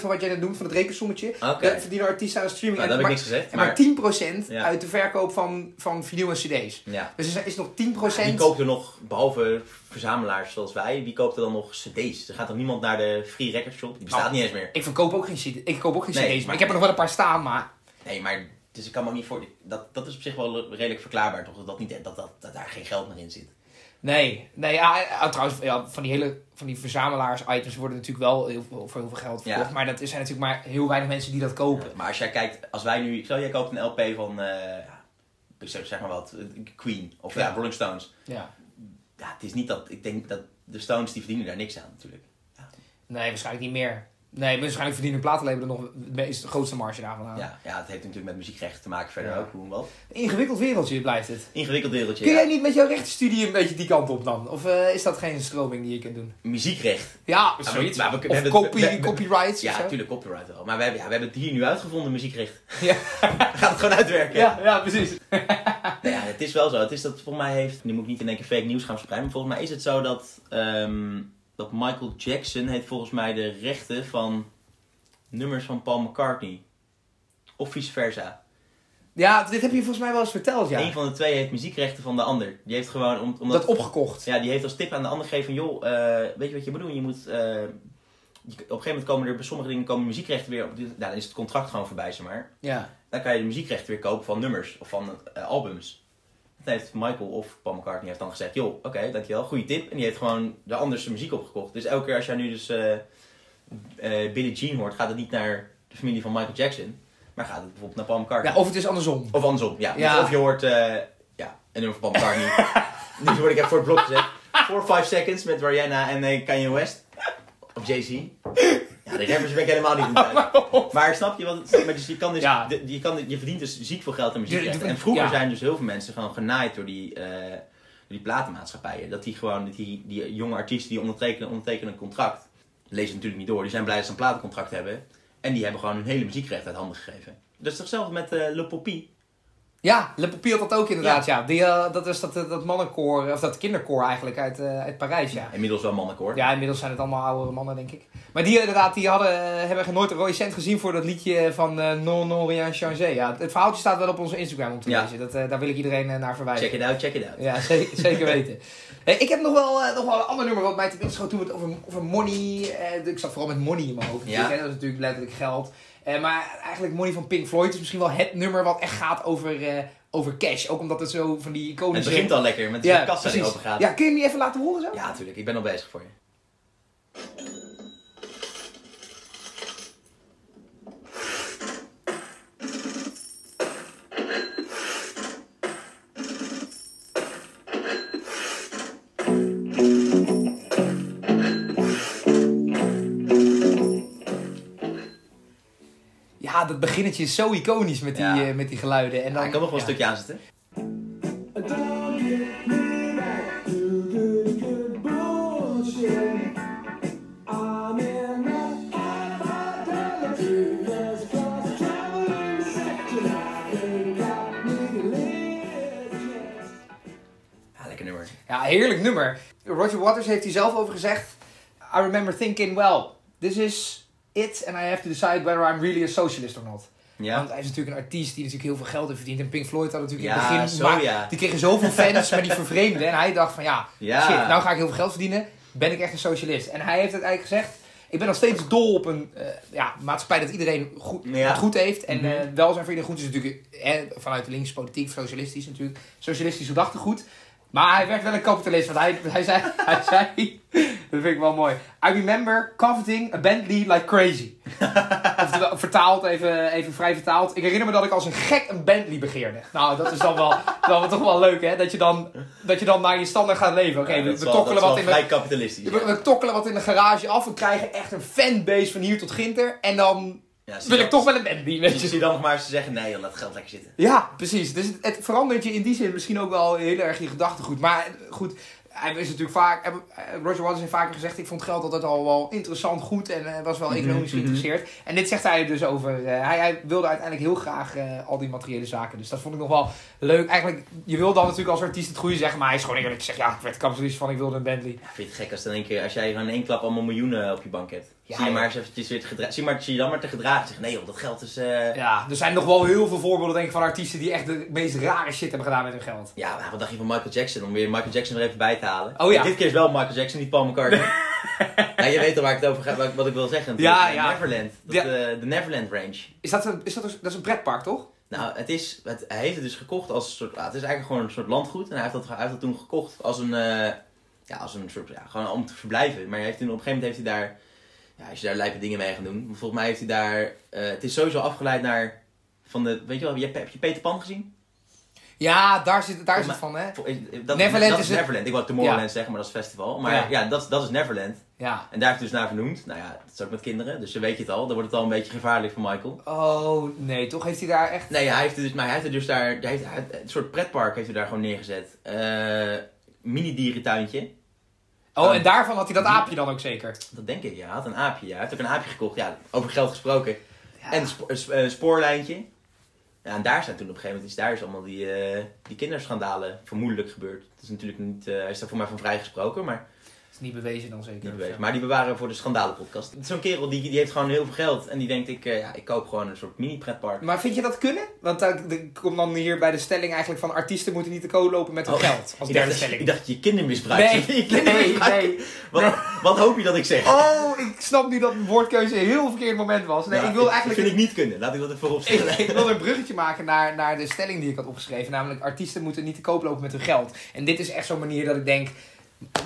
[SPEAKER 1] van wat jij net noemt, van het rekensommetje. Dat verdienen artiesten aan streaming.
[SPEAKER 2] Nou, dat
[SPEAKER 1] en,
[SPEAKER 2] heb ik
[SPEAKER 1] maar,
[SPEAKER 2] niks gezegd,
[SPEAKER 1] en maar
[SPEAKER 2] maar
[SPEAKER 1] 10%
[SPEAKER 2] Ja.
[SPEAKER 1] uit de verkoop van, van vinyl en cd's.
[SPEAKER 2] ja.
[SPEAKER 1] Dus er is nog 10%.
[SPEAKER 2] Wie koopt er nog, behalve verzamelaars zoals wij, wie koopt er dan nog cd's? Er gaat toch niemand naar de free record shop? Die bestaat
[SPEAKER 1] Nou,
[SPEAKER 2] niet eens meer.
[SPEAKER 1] Ik verkoop ook geen, CD ik koop ook geen
[SPEAKER 2] Nee,
[SPEAKER 1] cd's, maar
[SPEAKER 2] maar-
[SPEAKER 1] ik heb er nog wel een paar staan. Maar
[SPEAKER 2] Nee, maar dus ik kan me ook niet voor. Dat, dat is op zich wel redelijk verklaarbaar, toch? Dat, dat, niet, dat, dat, dat daar geen geld meer in zit.
[SPEAKER 1] nee, nee ja, ja, trouwens, ja, van die hele van die verzamelaars-items worden natuurlijk wel heel, veel- voor heel veel geld verkocht.
[SPEAKER 2] Ja.
[SPEAKER 1] Maar dat zijn natuurlijk maar heel weinig mensen die dat kopen.
[SPEAKER 2] Maar als jij kijkt, als wij nu. Stel, jij koopt een LP van. eh, ik zeg, maar wat, eh, Queen of ja.
[SPEAKER 1] Ja.
[SPEAKER 2] Rolling Stones.
[SPEAKER 1] Ja.
[SPEAKER 2] Ja, het is niet dat. Ik denk dat de Stones die verdienen daar niks aan, natuurlijk.
[SPEAKER 1] Nee, waarschijnlijk niet meer. Nee, waarschijnlijk verdienen platenlabelen nog het meest de grootste marge daarvan aan.
[SPEAKER 2] Ja, ja, het heeft natuurlijk met muziekrechten te maken verder
[SPEAKER 1] Ja.
[SPEAKER 2] ook, hoe en wat.
[SPEAKER 1] Ingewikkeld wereldje blijft het.
[SPEAKER 2] Ingewikkeld wereldje.
[SPEAKER 1] Kun
[SPEAKER 2] ja.
[SPEAKER 1] jij niet met jouw rechtenstudie een beetje die kant op dan? Of eh, is dat geen stroming die je kunt doen?
[SPEAKER 2] Muziekrecht.
[SPEAKER 1] Ja, zoiets.
[SPEAKER 2] maar we- we
[SPEAKER 1] of
[SPEAKER 2] hebben-
[SPEAKER 1] copy, copyrights
[SPEAKER 2] Ja, natuurlijk copyright wel. Maar we hebben, ja, we hebben het hier nu uitgevonden, muziekrecht.
[SPEAKER 1] Ja.
[SPEAKER 2] Gaat het gewoon uitwerken.
[SPEAKER 1] Ja, ja, precies.
[SPEAKER 2] Nou ja, het is wel zo. Het is dat volgens mij heeft. Nu moet ik niet in één keer fake nieuws gaan verspreiden. Maar volgens mij is het zo dat. ehm, dat Michael Jackson heeft volgens mij de rechten van nummers van Paul McCartney. Of vice versa.
[SPEAKER 1] Ja, dit heb je volgens mij wel eens verteld, ja.
[SPEAKER 2] Eén van de twee heeft muziekrechten van de ander. Die heeft gewoon. Om, omdat,
[SPEAKER 1] Dat opgekocht.
[SPEAKER 2] ja, die heeft als tip aan de ander gegeven van joh, eh, weet je wat je moet doen? Je moet. eh, je- op een gegeven moment komen er bij sommige dingen komen muziekrechten weer op. Nou, dan is het contract gewoon voorbij, zeg maar.
[SPEAKER 1] Ja.
[SPEAKER 2] Dan kan je de muziekrechten weer kopen van nummers of van eh, albums. Heeft Michael of Paul McCartney heeft dan gezegd, joh, oké, dankjewel, goede tip. En die heeft gewoon de anders zijn muziek opgekocht. Dus elke keer als jij nu dus eh, Billie Jean hoort, gaat het niet naar de familie van Michael Jackson. Maar gaat het bijvoorbeeld naar Paul McCartney.
[SPEAKER 1] ja, of het is andersom.
[SPEAKER 2] Of andersom, ja.
[SPEAKER 1] Ja.
[SPEAKER 2] Of je hoort, eh, ja, een nummer van Paul McCartney. nu word ik even voor het blok gezet. 4 5 Seconds met Rihanna en Kanye West. Of Jay-Z. Ja, de rappers ben ik helemaal niet in thuis. Maar snap je wat maar dus je kan dus,
[SPEAKER 1] Ja.
[SPEAKER 2] de- je, kan, je verdient dus ziek veel geld aan.
[SPEAKER 1] De- de-
[SPEAKER 2] En vroeger
[SPEAKER 1] ja.
[SPEAKER 2] zijn dus heel veel mensen gewoon genaaid door die, eh, door die platenmaatschappijen. Dat die gewoon, die, die jonge artiesten die ondertekenen, ondertekenen een contract. Lezen natuurlijk niet door. Die zijn blij dat ze een platencontract hebben. En die hebben gewoon hun hele muziekrecht uit handen gegeven. Dat is toch hetzelfde met eh Le Poppy.
[SPEAKER 1] Ja, Le Papier had dat ook inderdaad, ja. Die, eh, dat is dat, eh, dat mannenkoor, of dat kinderkoor eigenlijk uit, eh, uit Parijs, ja.
[SPEAKER 2] Inmiddels wel mannenkoor.
[SPEAKER 1] Ja, inmiddels zijn het allemaal oudere mannen, denk ik. Maar die inderdaad, die hadden, eh, hebben nooit een rode cent gezien voor dat liedje van eh Non Non Rien Changé. Ja, het verhaaltje staat wel op onze Instagram om te
[SPEAKER 2] Ja.
[SPEAKER 1] lezen. Dat, eh, daar wil ik iedereen eh, naar verwijzen.
[SPEAKER 2] Check it out, check it out.
[SPEAKER 1] Ja, ze- zeker weten. Hey, ik heb nog wel, eh, nog wel een ander nummer wat mij te binnen schoot toen we het over, over money. eh, ik zat vooral met money in mijn hoofd.
[SPEAKER 2] Ja.
[SPEAKER 1] Dat is natuurlijk letterlijk geld. Eh, maar eigenlijk Money van Pink Floyd is misschien wel het nummer wat echt gaat over, eh, over cash. Ook omdat het zo van die
[SPEAKER 2] Het
[SPEAKER 1] iconische...
[SPEAKER 2] begint al lekker met de
[SPEAKER 1] ja,
[SPEAKER 2] kassa die open gaat.
[SPEAKER 1] Ja, kun je hem niet even laten horen zo?
[SPEAKER 2] Ja, natuurlijk. Ik ben al bezig voor je.
[SPEAKER 1] Ja, dat beginnetje is zo iconisch met die,
[SPEAKER 2] Ja.
[SPEAKER 1] eh, met die geluiden. En dan,
[SPEAKER 2] Ja, ik kan nog wel een stukje aanzetten.
[SPEAKER 3] Legit.
[SPEAKER 2] Ja, lekker nummer.
[SPEAKER 1] Ja, heerlijk nummer. Roger Waters heeft hier zelf over gezegd. I remember thinking, well, this is it and I have to decide whether I'm really a socialist or not.
[SPEAKER 2] Ja.
[SPEAKER 1] Want hij is natuurlijk een artiest die natuurlijk heel veel geld heeft verdiend. En Pink Floyd had natuurlijk in het begin...
[SPEAKER 2] zo
[SPEAKER 1] maar
[SPEAKER 2] ja.
[SPEAKER 1] Die kregen zoveel fans, maar die vervreemden. En hij dacht van ja, shit, nou ga ik heel veel geld verdienen. Ben ik echt een socialist. En hij heeft uiteindelijk gezegd... Ik ben nog steeds dol op een eh, ja, maatschappij dat iedereen goed, het goed heeft. En
[SPEAKER 2] Mhm.
[SPEAKER 1] eh welzijn voor iedereen goed is natuurlijk eh, vanuit de linkse politiek, socialistisch natuurlijk. Socialistisch gedachtegoed. Maar hij werd wel een kapitalist. Want hij, hij, zei, hij zei, dat vind ik wel mooi. I remember coveting a Bentley like crazy. Oftewel, vertaald, even, even vrij vertaald. Ik herinner me dat ik als een gek een Bentley begeerde. Nou, dat is dan wel, dan toch wel leuk, hè? Dat je dan, dat je dan naar je standaard gaat leven. Oké,
[SPEAKER 2] Ja,
[SPEAKER 1] we,
[SPEAKER 2] wel-
[SPEAKER 1] tokkelen wat in de,
[SPEAKER 2] kapitalistisch.
[SPEAKER 1] we, we tokkelen wat in de garage af. We krijgen echt een fanbase van hier tot Ginter. En dan
[SPEAKER 2] Ja,
[SPEAKER 1] wil ik toch wel een Bentley, weet je.
[SPEAKER 2] zie je dan nog maar eens te zeggen, nee joh, laat het geld lekker zitten.
[SPEAKER 1] Ja, precies. Dus het, het verandert je in die zin misschien ook wel heel erg je gedachtegoed. Maar eh, goed, hij is natuurlijk vaak. eh, Roger Waters heeft vaker gezegd: ik vond geld altijd al wel interessant, goed en eh, was wel
[SPEAKER 2] Mhm,
[SPEAKER 1] economisch
[SPEAKER 2] mhm.
[SPEAKER 1] geïnteresseerd. En dit zegt hij dus over. eh, hij, hij wilde uiteindelijk heel graag eh, al die materiële zaken. Dus dat vond ik nog wel leuk. Eigenlijk, je wil dan natuurlijk als artiest het goede zeggen, maar hij is gewoon eerlijk gezegd: ja, ik werd kapitalist van, ik wilde een Bentley.
[SPEAKER 2] Ja, vind je het gek als, dan één keer, als jij gewoon in één klap allemaal miljoenen op je bank hebt?
[SPEAKER 1] Ja,
[SPEAKER 2] zie je maar eens eventjes weer te gedragen. Zie, maar, zie je dan maar te gedragen. Zeg, nee joh, dat geld is... eh,
[SPEAKER 1] Ja, er zijn nog wel heel veel voorbeelden denk ik, van artiesten die echt de meest rare shit hebben gedaan met hun geld.
[SPEAKER 2] Ja, wat dacht je van Michael Jackson? Om weer Michael Jackson er even bij te halen.
[SPEAKER 1] Oh ja.
[SPEAKER 2] Dit keer is wel Michael Jackson, niet Paul McCartney. ja, je weet al waar ik het over ga, wat, ik wil zeggen.
[SPEAKER 1] Ja, ja.
[SPEAKER 2] Neverland. Dat,
[SPEAKER 1] Ja.
[SPEAKER 2] eh, de Neverland Range.
[SPEAKER 1] Is dat, een, is dat, een, dat is een pretpark, toch?
[SPEAKER 2] Nou, het is, het, hij heeft het dus gekocht als een soort, het is eigenlijk gewoon een soort landgoed. En hij heeft dat, hij heeft dat toen gekocht als een, eh, ja, als een soort, ja, gewoon om te verblijven. Maar hij heeft toen, op een gegeven moment heeft hij daar, ja, als je daar lijpe dingen mee gaat doen. Volgens mij heeft hij daar, eh, het is sowieso afgeleid naar, van de, weet je wel, je heb je Peter Pan gezien?
[SPEAKER 1] Ja, daar zit, daar is het van, hè?
[SPEAKER 2] Dat,
[SPEAKER 1] Neverland
[SPEAKER 2] dat
[SPEAKER 1] is
[SPEAKER 2] is
[SPEAKER 1] het-
[SPEAKER 2] Neverland. Ik wou Tomorrowland zeggen, maar dat is festival. Maar
[SPEAKER 1] Ja.
[SPEAKER 2] ja, dat, is- dat is Neverland.
[SPEAKER 1] Ja.
[SPEAKER 2] En daar heeft hij dus naar vernoemd. Nou ja, dat is ook met kinderen, dus dan weet je het al. Dan wordt het al een beetje gevaarlijk voor Michael.
[SPEAKER 1] Oh, nee, toch heeft hij daar echt...
[SPEAKER 2] Nee, hij heeft het dus, maar hij heeft het dus daar, hij heeft, een soort pretpark heeft hij daar gewoon neergezet. Eh mini dierentuintje.
[SPEAKER 1] Oh, en daarvan had hij dat aapje dan ook zeker?
[SPEAKER 2] Dat denk ik, ja. Hij had een aapje, ja. Hij heeft ook een aapje gekocht, ja. Over geld gesproken.
[SPEAKER 1] Ja.
[SPEAKER 2] En een, spo- een sp- een spoorlijntje. Ja, en daar zijn toen op een gegeven moment, is daar is allemaal die, eh, die kinderschandalen vermoedelijk gebeurd. Dat is natuurlijk niet, eh, hij is daar voor mij van vrijgesproken, maar
[SPEAKER 1] is niet bewezen dan zeker.
[SPEAKER 2] niet bewezen. Maar die bewaren we voor de schandalenpodcast. Zo'n kerel die, die heeft gewoon heel veel geld en die denkt, ik, eh, ja, ik koop gewoon een soort mini pretpark.
[SPEAKER 1] Maar vind je dat kunnen? Want daar daar komt dan hier bij de stelling eigenlijk van artiesten moeten niet te koop lopen met hun
[SPEAKER 2] Oh,
[SPEAKER 1] geld. Als
[SPEAKER 2] ik,
[SPEAKER 1] derde
[SPEAKER 2] dacht,
[SPEAKER 1] stelling.
[SPEAKER 2] ik dacht dat je kindermisbruik.
[SPEAKER 1] nee,
[SPEAKER 2] Je
[SPEAKER 1] nee,
[SPEAKER 2] kindermisbruik.
[SPEAKER 1] nee.
[SPEAKER 2] Wat, wat hoop je dat ik zeg?
[SPEAKER 1] Oh, ik snap nu dat mijn woordkeuze een heel verkeerd moment was. Nee, ik wil
[SPEAKER 2] Dat
[SPEAKER 1] eigenlijk...
[SPEAKER 2] vind ik niet kunnen. Laat ik dat even voorop
[SPEAKER 1] Ik,
[SPEAKER 2] stellen.
[SPEAKER 1] ik wilde een bruggetje maken naar, naar de stelling die ik had opgeschreven. Namelijk, artiesten moeten niet te koop lopen met hun geld. En dit is echt zo'n manier dat ik denk,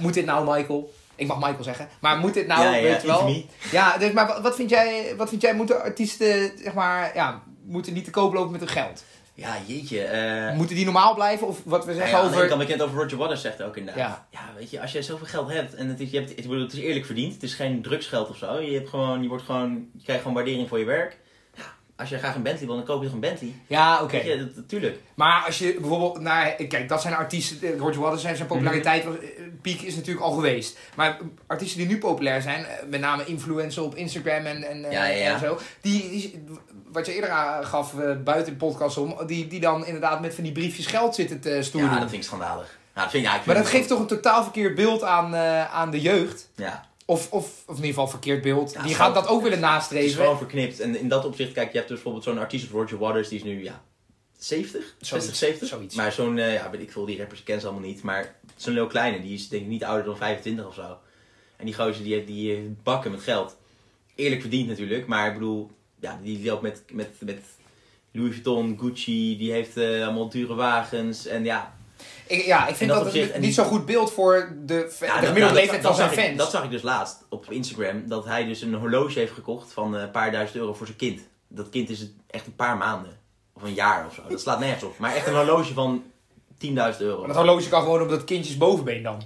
[SPEAKER 1] moet dit nou Michael? Ik mag Michael zeggen. Maar moet dit nou,
[SPEAKER 2] ja, ja,
[SPEAKER 1] weet je wel? Ja, dus, maar wat- wat vind jij, wat vind jij, moeten artiesten, zeg maar, ja, moeten niet te koop lopen met hun geld?
[SPEAKER 2] Ja, jeetje. eh
[SPEAKER 1] Moeten die normaal blijven? Of wat we zeggen
[SPEAKER 2] ja, over...
[SPEAKER 1] over...
[SPEAKER 2] kan bekend over Roger Waters zegt ook inderdaad.
[SPEAKER 1] Ja.
[SPEAKER 2] Ja. weet je, als jij zoveel geld hebt en het is, je hebt, ik bedoel, het is eerlijk verdiend. Het is geen drugsgeld of zo. Je, hebt gewoon, je, wordt gewoon, je krijgt gewoon waardering voor je werk. Als je graag een Bentley wil, dan koop je toch een Bentley.
[SPEAKER 1] Ja, oké.
[SPEAKER 2] Dat, natuurlijk.
[SPEAKER 1] Maar als je bijvoorbeeld naar... Kijk, dat zijn artiesten... eh, Roger Waters zijn zijn populariteit... was- eh, piek is natuurlijk al geweest. Maar artiesten die nu populair zijn... eh, Met name influencers op Instagram en, en, eh,
[SPEAKER 2] Ja, ja, ja.
[SPEAKER 1] en zo. Die, die, wat je eerder aangaf eh, buiten de podcast om... Die, die dan inderdaad met van die briefjes geld zitten te stoeren.
[SPEAKER 2] Ja, dat vind ik schandalig. Ja, dat vind, ja, ik vind
[SPEAKER 1] maar dat geeft toch een totaal verkeerd beeld aan, eh, aan de jeugd?
[SPEAKER 2] Ja,
[SPEAKER 1] Of, of, of in ieder geval verkeerd beeld.
[SPEAKER 2] Ja,
[SPEAKER 1] die gaat dat ook willen
[SPEAKER 2] het is
[SPEAKER 1] nastreven.
[SPEAKER 2] gewoon verknipt. En in dat opzicht, kijk, je hebt dus bijvoorbeeld zo'n artiest als Roger Waters, die is nu, ja, 70? 60, 70?
[SPEAKER 1] zoiets.
[SPEAKER 2] Maar zo'n, eh, ja, weet ik veel, die rappers ken ze allemaal niet. Maar zo'n Lil Kleine, die is denk ik niet ouder dan 25 of zo. En die gozer, die heeft die eh, bakken met geld. Eerlijk verdiend natuurlijk, maar ik bedoel, ja, die loopt met, met, met Louis Vuitton, Gucci, die heeft eh, allemaal dure wagens. En ja,
[SPEAKER 1] Ik, ja, ik vind
[SPEAKER 2] dat
[SPEAKER 1] dat, niet zo'n goed beeld voor de,
[SPEAKER 2] Ja,
[SPEAKER 1] de gemiddelde
[SPEAKER 2] nou,
[SPEAKER 1] leeftijd van zijn
[SPEAKER 2] ik-
[SPEAKER 1] fans.
[SPEAKER 2] dat zag ik dus laatst op Instagram. Dat hij dus een horloge heeft gekocht van eh, een paar duizend euro voor zijn kind. Dat kind is echt een paar maanden. Of een jaar of zo. Dat slaat nergens op. Maar echt een horloge van 10.000 euro.
[SPEAKER 1] Maar dat horloge kan gewoon op dat kindjes bovenbeen dan.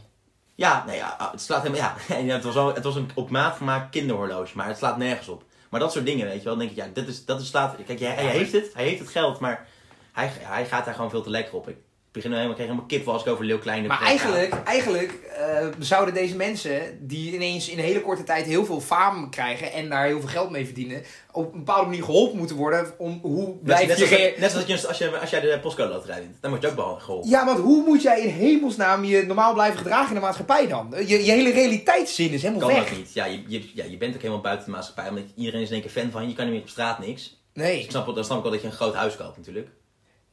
[SPEAKER 2] Ja, nee, ja, het slaat helemaal... Ja, En het, was wel, het was een op maat gemaakt kinderhorloge. Maar het slaat nergens op. Maar dat soort dingen, weet je wel. Dan denk ik, ja, dit is, dat is slaat... Kijk, hij, hij heeft het. Hij heeft het geld. Maar hij, hij gaat daar gewoon veel te lekker op. Ik begin nu helemaal, krijg helemaal kip als ik over Leeuw Kleine
[SPEAKER 1] Maar eigenlijk, eigenlijk eh, zouden deze mensen, die ineens in een hele korte tijd heel veel faam krijgen en daar heel veel geld mee verdienen, op een bepaalde manier geholpen moeten worden om hoe
[SPEAKER 2] Net,
[SPEAKER 1] blijf
[SPEAKER 2] net,
[SPEAKER 1] je...
[SPEAKER 2] zoals,
[SPEAKER 1] rea-
[SPEAKER 2] net zoals je, als, je, als jij de postcode loterij wint. Dan word je ook wel geholpen.
[SPEAKER 1] Ja, want hoe moet jij in hemelsnaam je normaal blijven gedragen in de maatschappij dan? Je, je hele realiteitszin is helemaal
[SPEAKER 2] kan
[SPEAKER 1] weg.
[SPEAKER 2] dat niet. Ja je, je, ja, je bent ook helemaal buiten de maatschappij. Omdat iedereen is in één keer fan van je. Je kan niet meer op straat niks.
[SPEAKER 1] Nee.
[SPEAKER 2] Ik snap, dan snap ik wel dat je een groot huis koopt natuurlijk.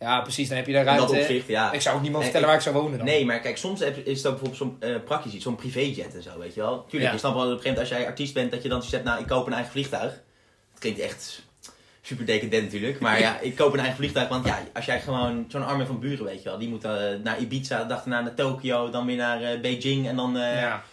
[SPEAKER 1] Ja, precies. Dan heb je daar
[SPEAKER 2] In dat
[SPEAKER 1] ruimte.
[SPEAKER 2] opzicht, ja.
[SPEAKER 1] Ik zou ook niemand vertellen
[SPEAKER 2] ik-
[SPEAKER 1] waar ik zou wonen dan.
[SPEAKER 2] Nee, maar kijk, soms is het ook bijvoorbeeld zo'n eh, praktisch iets, zo'n privéjet en zo, weet je wel. Tuurlijk,
[SPEAKER 1] Ja.
[SPEAKER 2] je snapt wel op een gegeven moment als jij artiest bent, dat je dan hebt, nou, ik koop een eigen vliegtuig. Het klinkt echt super decadent natuurlijk, maar ja, ik koop een eigen vliegtuig, want ja, als jij gewoon zo'n arme van buren, weet je wel, die moet eh, naar Ibiza, dag daarna naar Tokio, dan weer naar eh, Beijing en dan
[SPEAKER 1] Ja.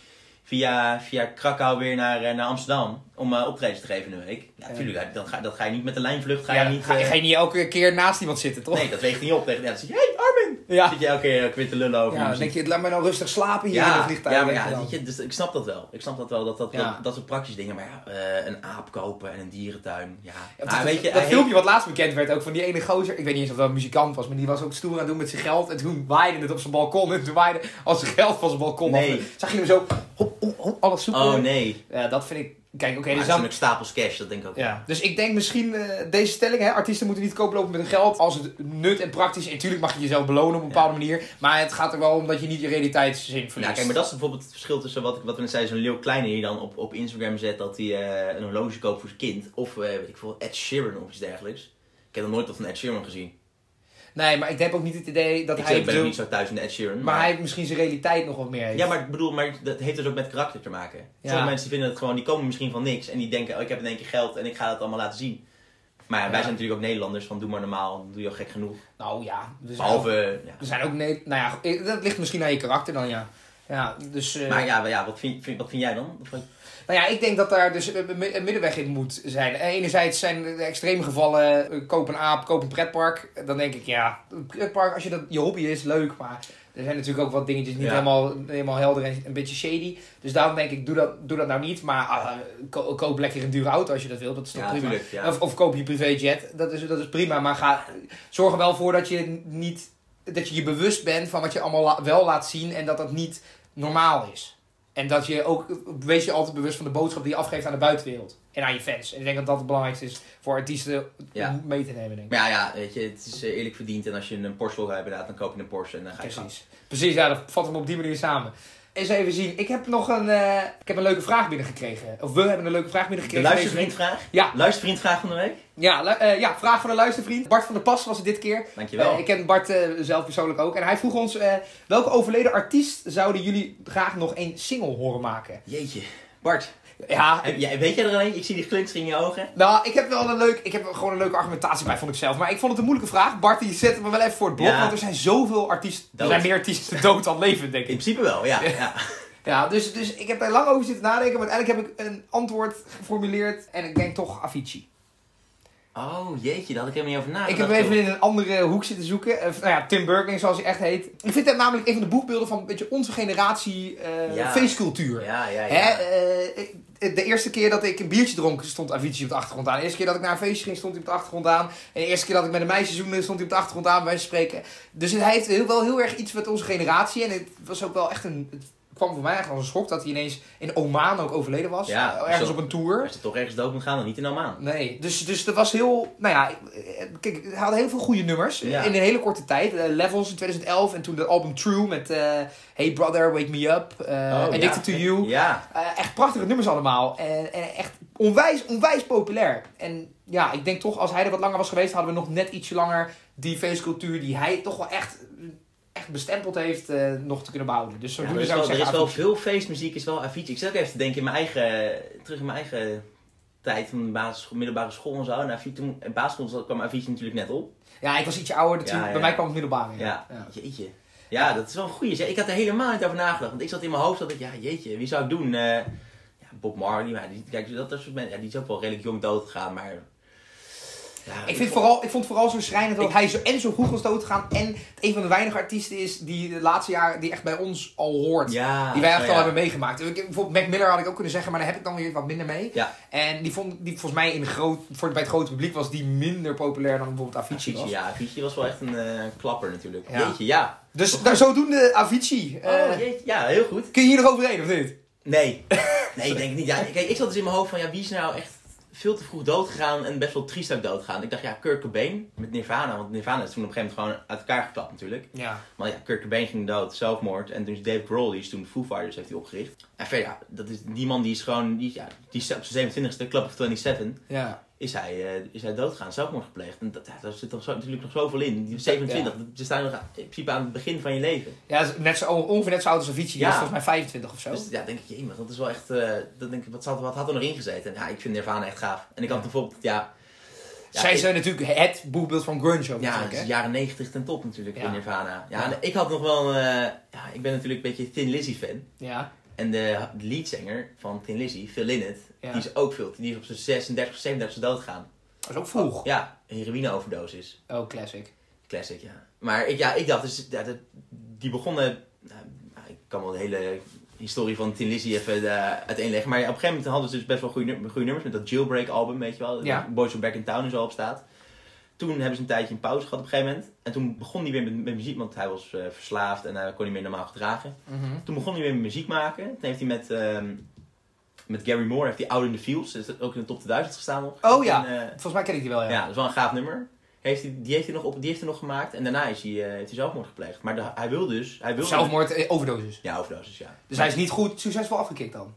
[SPEAKER 2] Via, via Krakau weer naar, eh, naar Amsterdam om eh optredens te geven in een week. Ja, natuurlijk, dat, ga, dat ga je niet met de lijnvlucht, ga
[SPEAKER 1] Ja,
[SPEAKER 2] je niet...
[SPEAKER 1] ga, je-
[SPEAKER 2] eh,
[SPEAKER 1] ga je niet elke keer naast iemand zitten, toch?
[SPEAKER 2] Nee, dat weegt niet op tegen. Ja, dan zeg je, hey Armin!
[SPEAKER 1] Ja.
[SPEAKER 2] Zit je elke keer ook weer te lullen over
[SPEAKER 1] Ja, dan
[SPEAKER 2] muziek.
[SPEAKER 1] denk je, laat me nou rustig slapen hier in
[SPEAKER 2] Ja,
[SPEAKER 1] het vliegtuig.
[SPEAKER 2] ja, maar
[SPEAKER 1] denk je
[SPEAKER 2] ja, je, dus ik snap dat wel. Ik snap dat wel, dat dat,
[SPEAKER 1] Ja.
[SPEAKER 2] dat, dat soort praktische dingen. Maar ja, eh, een aap kopen en een dierentuin, ja.
[SPEAKER 1] Ja,
[SPEAKER 2] maar
[SPEAKER 1] dat,
[SPEAKER 2] weet je,
[SPEAKER 1] dat filmpje wat laatst bekend werd, ook van die ene gozer, ik weet niet eens of dat een muzikant was, maar die was ook stoer aan het doen met zijn geld. En toen waaide het op zijn balkon en toen waaide als zijn geld van zijn balkon af.
[SPEAKER 2] Nee.
[SPEAKER 1] Zag je hem zo, hop, hop, hop, alles zoeken.
[SPEAKER 2] Oh nee.
[SPEAKER 1] Ja, dat vind ik, kijk, oké,
[SPEAKER 2] maar
[SPEAKER 1] dus dan...
[SPEAKER 2] stapels cash, dat denk ik ook.
[SPEAKER 1] Ja, dus ik denk misschien eh, deze stelling, hè, artiesten moeten niet kooplopen met hun geld als het nut en praktisch is. Natuurlijk mag je jezelf belonen op een bepaalde manier, maar het gaat er wel om dat je niet je realiteitszin verliest.
[SPEAKER 2] Nou, kijk, maar dat is bijvoorbeeld het verschil tussen wat, ik- wat we net zeiden, zo'n Leeuw Kleine die dan op, op Instagram zet dat hij eh, een horloge koopt voor zijn kind. Of, eh, weet ik veel, Ed Sheeran of iets dergelijks. Ik heb nog nooit wat van Ed Sheeran gezien.
[SPEAKER 1] Nee, maar ik heb ook niet het idee dat
[SPEAKER 2] ik
[SPEAKER 1] hij...
[SPEAKER 2] zit- ben
[SPEAKER 1] bedoel-
[SPEAKER 2] niet zo thuis in de Ed Sheeran.
[SPEAKER 1] maar hij misschien zijn realiteit nog wat meer heeft.
[SPEAKER 2] Ja, maar ik bedoel, maar dat heeft dus ook met karakter te maken.
[SPEAKER 1] Ja.
[SPEAKER 2] Sommige mensen vinden het gewoon, die komen misschien van niks en die denken, oh, ik heb in één keer geld en ik ga het allemaal laten zien. Maar ja, wij
[SPEAKER 1] Ja.
[SPEAKER 2] zijn natuurlijk ook Nederlanders, van doe maar normaal, dan doe je al gek genoeg.
[SPEAKER 1] Nou ja, we zijn
[SPEAKER 2] Behalve,
[SPEAKER 1] we zijn ook nee, nou ja, dat ligt misschien aan je karakter dan ja. Ja, dus... eh,
[SPEAKER 2] Maar ja, ja wat, vind, vind- wat vind jij dan? Wat vind-
[SPEAKER 1] Nou ja, ik denk dat daar dus een middenweg in moet zijn. Eh, Enerzijds zijn de extreme gevallen, eh, koop een aap, koop een pretpark. Dan denk ik, ja, pretpark, als je dat je hobby is, leuk. Maar er zijn natuurlijk ook wat dingetjes niet
[SPEAKER 2] Ja.
[SPEAKER 1] helemaal, helemaal helder en een beetje shady. Dus daarom denk ik, doe dat, doe dat nou niet. Maar ko- koop lekker een dure auto als je dat wilt. Dat is toch
[SPEAKER 2] Ja,
[SPEAKER 1] prima.
[SPEAKER 2] Ja.
[SPEAKER 1] Of, of koop je privéjet. Dat is, dat is prima. Maar ga, zorg er wel voor dat je niet dat je je bewust bent van wat je allemaal wel laat zien. En dat dat niet normaal is. En dat je ook, wees je altijd bewust van de boodschap die je afgeeft aan de buitenwereld. En aan je fans. En ik denk dat dat het belangrijkste is voor artiesten
[SPEAKER 2] Ja.
[SPEAKER 1] om mee te nemen, denk ik.
[SPEAKER 2] Maar ja, ja, weet je, het is eh, eerlijk verdiend en als je een Porsche wil hebben, dan koop je een Porsche en dan ga je
[SPEAKER 1] Precies. Precies, ja, dat vatten we op die manier samen. Eens even zien. Ik heb nog een, eh, ik heb een leuke vraag binnengekregen. Of we hebben een leuke vraag
[SPEAKER 2] De
[SPEAKER 1] binnengekregen. week.
[SPEAKER 2] luistervriendvraag?
[SPEAKER 1] Ja.
[SPEAKER 2] Luistervriendvraag van de week?
[SPEAKER 1] Ja, eh, ja, vraag van een luistervriend. Bart van der Pas was het dit keer.
[SPEAKER 2] Dankjewel.
[SPEAKER 1] Eh, ik ken Bart zelf persoonlijk ook. En hij vroeg ons, welke overleden artiest zouden jullie graag nog een single horen maken?
[SPEAKER 2] Jeetje. Bart,
[SPEAKER 1] Ja,
[SPEAKER 2] jij- weet jij er alleen? Ik zie die glinster in je ogen.
[SPEAKER 1] nou, ik heb wel een leuk, ik heb er gewoon een leuke argumentatie bij, vond ik zelf. Maar ik vond het een moeilijke vraag. Bart, die zet me wel even voor het blok.
[SPEAKER 2] Ja.
[SPEAKER 1] Want er zijn zoveel artiesten, er zijn meer artiesten dood dan levend, denk
[SPEAKER 2] In
[SPEAKER 1] ik.
[SPEAKER 2] principe wel, ja. ja.
[SPEAKER 1] Ja, dus, dus ik heb daar lang over zitten nadenken. Maar uiteindelijk heb ik een antwoord geformuleerd. En ik denk toch Avicii.
[SPEAKER 2] Oh, jeetje, daar had ik helemaal niet over nagedacht.
[SPEAKER 1] Ik heb even in een andere hoek zitten zoeken. Eh, nou ja, Tim Burton, zoals hij echt heet. Ik vind dat namelijk een van de boekbeelden van een beetje onze generatie eh
[SPEAKER 2] Ja.
[SPEAKER 1] feestcultuur.
[SPEAKER 2] Ja, ja, ja.
[SPEAKER 1] Hè, eh, de eerste keer dat ik een biertje dronk, stond Avicii op de achtergrond aan. De eerste keer dat ik naar een feestje ging, stond hij op de achtergrond aan. En de eerste keer dat ik met een meisje zoende, stond hij op de achtergrond aan, bij van spreken. Dus hij heeft heel, wel heel erg iets met onze generatie. En het was ook wel echt een... Het kwam voor mij echt als een schok dat hij ineens in Oman ook overleden was.
[SPEAKER 2] Ja,
[SPEAKER 1] ergens
[SPEAKER 2] zo-
[SPEAKER 1] op een tour.
[SPEAKER 2] Als je toch ergens dood moet gaan, dan niet in Oman.
[SPEAKER 1] Nee, dus, dus dat was heel... Nou ja, kijk, hij had heel veel goede nummers
[SPEAKER 2] Ja.
[SPEAKER 1] in een hele korte tijd. Eh, Levels in 2011 en toen de album True met eh, Hey Brother, Wake Me Up, eh,
[SPEAKER 2] Oh,
[SPEAKER 1] Addicted
[SPEAKER 2] ja.
[SPEAKER 1] to You.
[SPEAKER 2] Ja.
[SPEAKER 1] Echt prachtige nummers allemaal. En, en echt onwijs, onwijs populair. En ja, ik denk toch als hij er wat langer was geweest, hadden we nog net ietsje langer die feestcultuur die hij toch wel echt, echt bestempeld heeft, eh, nog te kunnen behouden. Dus
[SPEAKER 2] Ja, er is
[SPEAKER 1] zou
[SPEAKER 2] wel, er is wel veel feestmuziek, is wel Avicii. Ik zit ook even te denken in mijn eigen, terug in mijn eigen tijd van de basisschool, middelbare school en zo. En Avicii, toen, in basisschool kwam Avicii natuurlijk net op.
[SPEAKER 1] Ja, ik was ietsje ouder.
[SPEAKER 2] Ja, ja.
[SPEAKER 1] Bij mij kwam het middelbare.
[SPEAKER 2] Ja, jeetje. Ja, dat is wel een goeie. Ik had er helemaal niet over nagedacht. Want ik zat in mijn hoofd dat ik, ja, jeetje, wie zou ik doen? Eh, ja, Bob Marley, maar die, kijk, dat, dat soort mensen, ja, die is ook wel redelijk jong dood gegaan, maar... Ja,
[SPEAKER 1] Ik, vind vooral, ik vond het vooral zo schrijnend dat hij zo, en zo vroeg was doodgegaan. En het een van de weinige artiesten is die de laatste jaren die echt bij ons al hoort.
[SPEAKER 2] Ja,
[SPEAKER 1] die wij echt al hebben meegemaakt. Ik- Bijvoorbeeld Mac Miller had ik ook kunnen zeggen, maar daar heb ik dan weer wat minder mee. En die vond die volgens mij in groot, voor, bij het grote publiek was die minder populair dan bijvoorbeeld Avicii was.
[SPEAKER 2] Ja, Avicii was wel echt een eh, klapper natuurlijk.
[SPEAKER 1] Ja.
[SPEAKER 2] Jeetje, ja.
[SPEAKER 1] Dus daar zodoende Avicii. Eh,
[SPEAKER 2] Oh, jeetje, ja, heel goed.
[SPEAKER 1] kun je hier nog overheen of niet?
[SPEAKER 2] Nee, nee, ik denk het niet. Ja, kijk, ik zat dus in mijn hoofd van, ja, wie is nou echt veel te vroeg dood gegaan en best wel triest ook dood gegaan. Ik dacht, ja, Kurt Cobain met Nirvana, want Nirvana is toen op een gegeven moment gewoon uit elkaar geklapt natuurlijk.
[SPEAKER 1] Ja.
[SPEAKER 2] Maar ja, Kurt Cobain ging dood, zelfmoord. En toen is Dave Grohl, die is toen de Foo Fighters heeft hij opgericht. En verder, ja, dat is, die man die is gewoon, die, ja, die is op zijn 27ste, Club of 27.
[SPEAKER 1] Ja.
[SPEAKER 2] Is hij, eh, is hij doodgegaan, zelfmoord gepleegd. En dat, ja, daar zit toch zo, natuurlijk nog zoveel in. Die 27, ze staan nog in principe aan het begin van je leven.
[SPEAKER 1] Ja, net zo, ongeveer net zo oud als Avicii. Die
[SPEAKER 2] Ja.
[SPEAKER 1] is volgens mij 25 of zo.
[SPEAKER 2] Dus ja, denk ik, dat is wel echt, eh, dat denk ik, wat, zat, wat had er nog in gezeten? En ja, ik vind Nirvana echt gaaf. En ik had
[SPEAKER 1] Ja.
[SPEAKER 2] bijvoorbeeld, ja... ja,
[SPEAKER 1] Zij zijn natuurlijk het boekbeeld van grunge ook
[SPEAKER 2] Ja,
[SPEAKER 1] hè?
[SPEAKER 2] jaren 90 ten top natuurlijk
[SPEAKER 1] Ja.
[SPEAKER 2] in Nirvana. Ja,
[SPEAKER 1] Ja.
[SPEAKER 2] en ik had nog wel, eh, ja, ik ben natuurlijk een beetje Thin Lizzy fan.
[SPEAKER 1] Ja.
[SPEAKER 2] En de, leadzanger van Thin Lizzy, Phil Lynott,
[SPEAKER 1] Ja.
[SPEAKER 2] die is ook veel, die is op zijn 36, 37 dood gegaan.
[SPEAKER 1] Dat is ook vroeg.
[SPEAKER 2] Ja, een heroïne-overdosis.
[SPEAKER 1] Oh, classic.
[SPEAKER 2] Classic, ja. Maar ik, ja, ik dacht, dus, ja, dat, die begonnen... Nou, ik kan wel de hele historie van Tin Lizzy even eh, uiteenleggen. Maar op een gegeven moment hadden ze dus best wel goede, goede nummers. Met dat Jailbreak album, weet je wel.
[SPEAKER 1] Ja.
[SPEAKER 2] Boys Are Back in Town en zo op staat. Toen hebben ze een tijdje een pauze gehad op een gegeven moment. En toen begon hij weer met, met muziek, want hij was eh, verslaafd en hij kon niet meer normaal gedragen.
[SPEAKER 1] Mhm.
[SPEAKER 2] Toen begon hij weer met muziek maken. Toen heeft hij met, ehm, met Gary Moore, heeft hij Out in the Fields, is ook in de top 2000 gestaan nog.
[SPEAKER 1] Oh ja.
[SPEAKER 2] En, eh,
[SPEAKER 1] Volgens mij ken ik die wel, ja.
[SPEAKER 2] ja, dat is wel een gaaf nummer. Heeft hij, die, heeft hij nog op, die heeft hij nog gemaakt en daarna is hij, eh, heeft hij zelfmoord gepleegd. Maar de- hij wil dus... Hij wil
[SPEAKER 1] Zelfmoord, overdosis.
[SPEAKER 2] Ja, overdosis, ja.
[SPEAKER 1] Dus hij is niet goed succesvol afgekikt dan.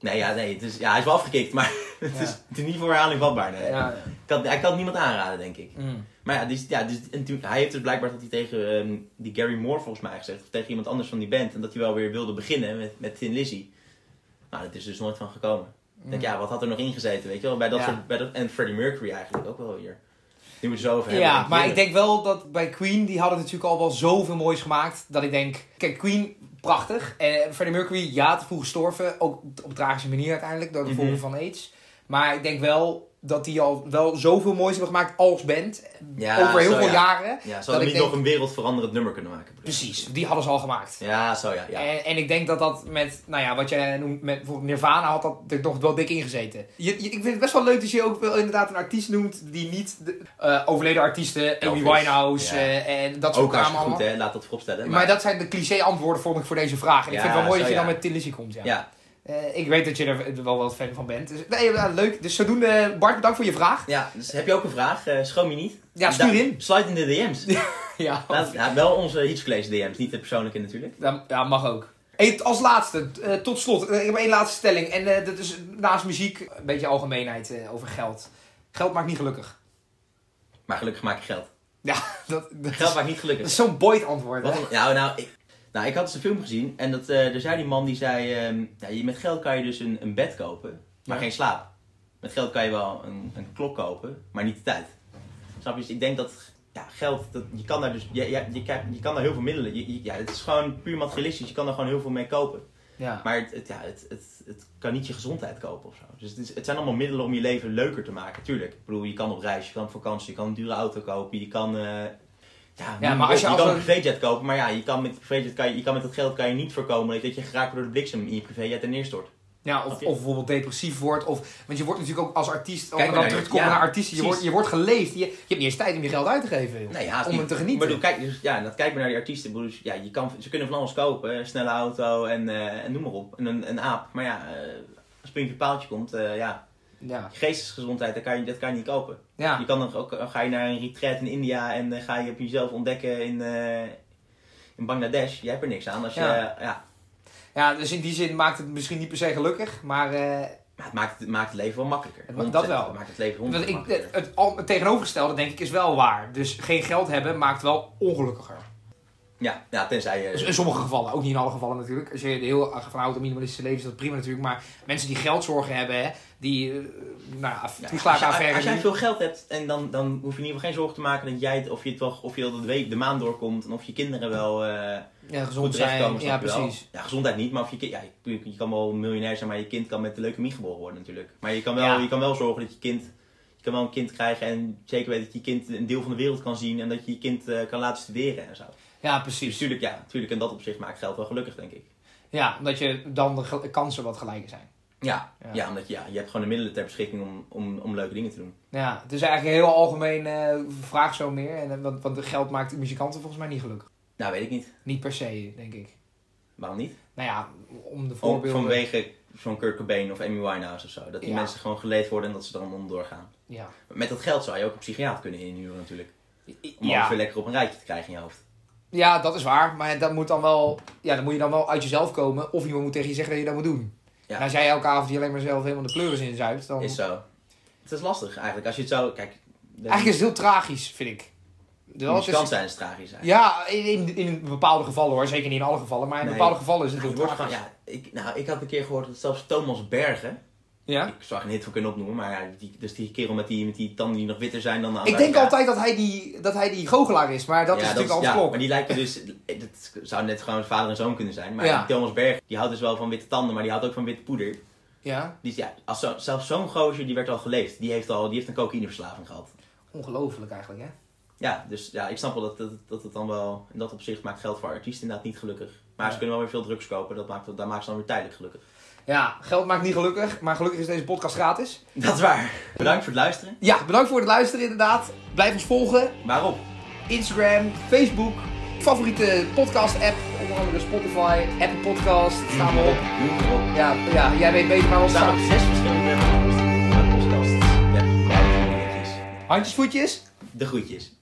[SPEAKER 2] Nee, ja, nee het is, ja, hij is wel afgekikt, maar het,
[SPEAKER 1] Ja.
[SPEAKER 2] is, het is niet voor herhaling vatbaar. Nee.
[SPEAKER 1] Ja.
[SPEAKER 2] Kan, hij kan het niemand aanraden, denk ik.
[SPEAKER 1] Mm.
[SPEAKER 2] Maar ja, dus, ja dus, en toen, hij heeft dus blijkbaar dat hij tegen ehm, die Gary Moore volgens mij gezegd, of tegen iemand anders van die band, en dat hij wel weer wilde beginnen met, met Tin Lizzy. Nou, dat is dus nooit van gekomen. Ik denk, ja, wat had er nog ingezeten, weet je wel? Bij dat
[SPEAKER 1] Mm.
[SPEAKER 2] Soort, bij dat, en Freddie Mercury eigenlijk ook wel weer. Het zo over hebben.
[SPEAKER 1] Ja, maar ik denk wel dat bij Queen, die hadden natuurlijk al wel zoveel moois gemaakt. Dat ik denk, kijk, Queen, prachtig. En Freddie Mercury, ja, te vroeg gestorven. Ook op tragische manier uiteindelijk, door de
[SPEAKER 2] Mhm.
[SPEAKER 1] gevolgen van AIDS. Maar ik denk wel dat die al wel zoveel moois hebben gemaakt als band.
[SPEAKER 2] Ja,
[SPEAKER 1] over heel
[SPEAKER 2] zo,
[SPEAKER 1] veel
[SPEAKER 2] ja.
[SPEAKER 1] jaren.
[SPEAKER 2] Ja,
[SPEAKER 1] ik
[SPEAKER 2] niet
[SPEAKER 1] denk-
[SPEAKER 2] nog een wereldveranderend nummer kunnen maken.
[SPEAKER 1] Precies, die hadden ze al gemaakt.
[SPEAKER 2] Ja, zo ja. ja.
[SPEAKER 1] En, en ik denk dat dat met, nou ja, wat jij noemt, met bijvoorbeeld Nirvana had dat er nog wel dik ingezeten. Je, je- ik vind het best wel leuk dat je ook wel inderdaad een artiest noemt die niet de, eh, overleden artiesten, Amy Winehouse eh, en dat soort
[SPEAKER 2] Ook
[SPEAKER 1] namen
[SPEAKER 2] hartstikke
[SPEAKER 1] allemaal.
[SPEAKER 2] goed, hè? Laat dat vooropstellen.
[SPEAKER 1] Maar, dat zijn de cliché antwoorden vond ik voor deze vraag. En ik vind het wel mooi dat je dan met Lizzy komt. Ja. Eh, ik weet dat je er wel wat fan van bent. Dus, nee, leuk. Dus zodoende, Bart, bedankt voor je vraag.
[SPEAKER 2] ja, dus heb je ook een vraag? Eh schroom je niet.
[SPEAKER 1] Ja, stuur in.
[SPEAKER 2] Slide in de DM's.
[SPEAKER 1] Ja,
[SPEAKER 2] Laat- ja, wel onze Heatsclays DM's, niet de persoonlijke natuurlijk.
[SPEAKER 1] Ja, ja, mag ook. Hey, als laatste, eh, tot slot, ik heb één laatste stelling. En dat is naast muziek een beetje algemeenheid over geld. Geld maakt niet gelukkig.
[SPEAKER 2] Maar gelukkig maak je geld.
[SPEAKER 1] Ja, dat, dat,
[SPEAKER 2] Geld
[SPEAKER 1] is,
[SPEAKER 2] maakt niet
[SPEAKER 1] dat
[SPEAKER 2] gelukkig.
[SPEAKER 1] is zo'n Boyd antwoord.
[SPEAKER 2] Wat nou, nou, ik, nou, ik had eens een film gezien en dat, eh, er zei die man die zei, ehm, ja, je- met geld kan je dus een, een bed kopen, maar
[SPEAKER 1] Ja.
[SPEAKER 2] geen slaap. Met geld kan je wel een, een klok kopen, maar niet de tijd. Snap je? Dus ik denk dat ja, geld, dat, je kan daar dus, je, je, je, je kan daar heel veel middelen. Je, je- ja, het is gewoon puur materialistisch, je kan er gewoon heel veel mee kopen.
[SPEAKER 1] Ja.
[SPEAKER 2] Maar het, het, ja, het, het, het kan niet je gezondheid kopen of zo. Dus het, is, het zijn allemaal middelen om je leven leuker te maken, tuurlijk. Ik bedoel, je kan op reis, je kan op vakantie, je kan een dure auto kopen, je kan... eh, ja,
[SPEAKER 1] maar als je
[SPEAKER 2] je
[SPEAKER 1] als
[SPEAKER 2] kan een
[SPEAKER 1] een-
[SPEAKER 2] privéjet kopen, maar ja, je kan met, privéjet kan je, je kan met dat geld kan je niet voorkomen dat je geraakt wordt door de bliksem in je privéjet en neerstort.
[SPEAKER 1] Ja, of, of bijvoorbeeld depressief wordt. Of, want je wordt natuurlijk ook als artiest, om
[SPEAKER 2] Kijk
[SPEAKER 1] dan terug te komen
[SPEAKER 2] ja,
[SPEAKER 1] naar artiesten, je wordt, je wordt geleefd. Je, je hebt niet eens tijd om je geld uit te geven. joh.
[SPEAKER 2] Nee,
[SPEAKER 1] om hem te genieten.
[SPEAKER 2] Maar kijk, dus, ja, dat, kijk maar naar die artiesten. Dus, ja, je kan, ze kunnen van alles kopen, een snelle auto en, eh, en noem maar op. En een, een aap. Maar ja, eh, als puntje paaltje komt, eh, ja,
[SPEAKER 1] Ja.
[SPEAKER 2] je geestesgezondheid, dat kan je, dat kan je niet kopen.
[SPEAKER 1] Ja.
[SPEAKER 2] Je kan dan ook, ga je naar een retreat in India en eh, ga je op jezelf ontdekken in, eh, in Bangladesh. Jij hebt er niks aan. Als je,
[SPEAKER 1] Ja.
[SPEAKER 2] eh, ja.
[SPEAKER 1] ja, dus in die zin maakt het misschien niet per se gelukkig. Maar eh,
[SPEAKER 2] Maar het maakt, het maakt het leven wel makkelijker.
[SPEAKER 1] Het ma-
[SPEAKER 2] 100%.
[SPEAKER 1] dat wel.
[SPEAKER 2] Het maakt het leven
[SPEAKER 1] want
[SPEAKER 2] 100%
[SPEAKER 1] ik,
[SPEAKER 2] makkelijker.
[SPEAKER 1] het, het tegenovergestelde denk ik is wel waar. Dus geen geld hebben maakt wel ongelukkiger.
[SPEAKER 2] Ja, ja, tenzij je...
[SPEAKER 1] In sommige gevallen, ook niet in alle gevallen natuurlijk. Als je er heel erg van houdt om minimalistische leven, is dat prima natuurlijk. Maar mensen die geldzorgen hebben, hè, die, eh, nou ja,
[SPEAKER 2] Ja, als, jij veel geld hebt, en dan, dan hoef je in ieder geval geen zorgen te maken dat jij het, of je het wel, of je de, week, de maand doorkomt en of je kinderen wel eh
[SPEAKER 1] ja, gezond zijn. Ja, precies.
[SPEAKER 2] Ja, gezondheid niet, maar of je, ja, je, je kan wel miljonair zijn, maar je kind kan met de leukemie geboren worden natuurlijk. Maar je kan wel,
[SPEAKER 1] Ja.
[SPEAKER 2] je kan wel zorgen dat je kind, je kan wel een kind krijgen en zeker weten dat je kind een deel van de wereld kan zien en dat je je kind eh, kan laten studeren en zo.
[SPEAKER 1] Ja,
[SPEAKER 2] Dus
[SPEAKER 1] precies.
[SPEAKER 2] tuurlijk, ja, tuurlijk, en dat opzicht maakt geld wel gelukkig, denk ik.
[SPEAKER 1] Ja, omdat je dan de kansen wat gelijker zijn.
[SPEAKER 2] Ja,
[SPEAKER 1] Ja.
[SPEAKER 2] ja. omdat je, ja, je hebt gewoon de middelen ter beschikking om, om, om leuke dingen te doen.
[SPEAKER 1] Ja, het is eigenlijk een heel algemeen eh, vraag zo meer. En, eh, want, want geld maakt muzikanten volgens mij niet gelukkig.
[SPEAKER 2] Nou, weet ik niet.
[SPEAKER 1] Niet per se, denk ik.
[SPEAKER 2] Waarom niet?
[SPEAKER 1] Nou ja, om de
[SPEAKER 2] Om,
[SPEAKER 1] voorbeelden...
[SPEAKER 2] vanwege zo'n Kurt Cobain of Amy Winehouse of zo. Dat die
[SPEAKER 1] Ja.
[SPEAKER 2] mensen gewoon geleefd worden en dat ze er dan onderdoor gaan.
[SPEAKER 1] Ja.
[SPEAKER 2] Met dat geld zou je ook een psychiater kunnen inhuren natuurlijk. Om alles
[SPEAKER 1] Ja.
[SPEAKER 2] weer lekker op een rijtje te krijgen in je hoofd.
[SPEAKER 1] Ja, dat is waar. Maar dat moet dan wel... Ja, dan moet je dan wel uit jezelf komen. Of iemand moet tegen je zeggen dat je dat moet doen.
[SPEAKER 2] Ja.
[SPEAKER 1] En als jij elke avond hier alleen maar zelf helemaal de pleuris in zuipt, dan...
[SPEAKER 2] Is zo. het is lastig eigenlijk. Als je het zo... Kijk, de
[SPEAKER 1] Eigenlijk is het heel tragisch, vind ik. Het is-
[SPEAKER 2] muzikant zijn is tragisch eigenlijk.
[SPEAKER 1] ja, in, in, bepaalde gevallen hoor. Zeker niet in alle gevallen. Maar in
[SPEAKER 2] Nee.
[SPEAKER 1] bepaalde gevallen is het heel tragisch.
[SPEAKER 2] ja, ik, nou, ik had een keer gehoord dat zelfs Thomas Bergen,
[SPEAKER 1] Ja?
[SPEAKER 2] ik zou er een hit voor kunnen opnoemen, maar ja, die, dus die kerel met die, met die tanden die nog witter zijn dan de
[SPEAKER 1] Ik denk altijd dat hij die, dat hij die goochelaar is. Maar dat
[SPEAKER 2] Ja,
[SPEAKER 1] is natuurlijk al
[SPEAKER 2] ja, maar die lijken dus, het zou net gewoon vader en zoon kunnen zijn, maar
[SPEAKER 1] Ja.
[SPEAKER 2] Thomas Bergen, die houdt dus wel van witte tanden, maar die houdt ook van witte poeder.
[SPEAKER 1] Ja,
[SPEAKER 2] Die, is- ja, als zo, zelfs zo'n gozer, die werd al geleefd, die heeft, al, die heeft een cocaïneverslaving gehad.
[SPEAKER 1] ongelooflijk eigenlijk hè.
[SPEAKER 2] Ja, dus ja, ik snap wel dat, dat, dat het dan wel, in dat opzicht maakt geld voor artiesten inderdaad niet gelukkig. Maar
[SPEAKER 1] Ja.
[SPEAKER 2] ze kunnen wel weer veel drugs kopen, dat maakt, dat maakt ze dan weer tijdelijk gelukkig.
[SPEAKER 1] Ja, geld maakt niet gelukkig. Maar gelukkig is deze podcast gratis.
[SPEAKER 2] Dat is waar. Bedankt voor het luisteren.
[SPEAKER 1] Ja, bedankt voor het luisteren inderdaad. Blijf ons volgen.
[SPEAKER 2] Waarop?
[SPEAKER 1] Instagram, Facebook, favoriete podcast app, onder andere Spotify, Apple Podcast, staan we op. Ja, ja jij weet beter waar we
[SPEAKER 2] We staan op zes verschillende podcasts.
[SPEAKER 1] Handjes, voetjes.
[SPEAKER 2] de groetjes.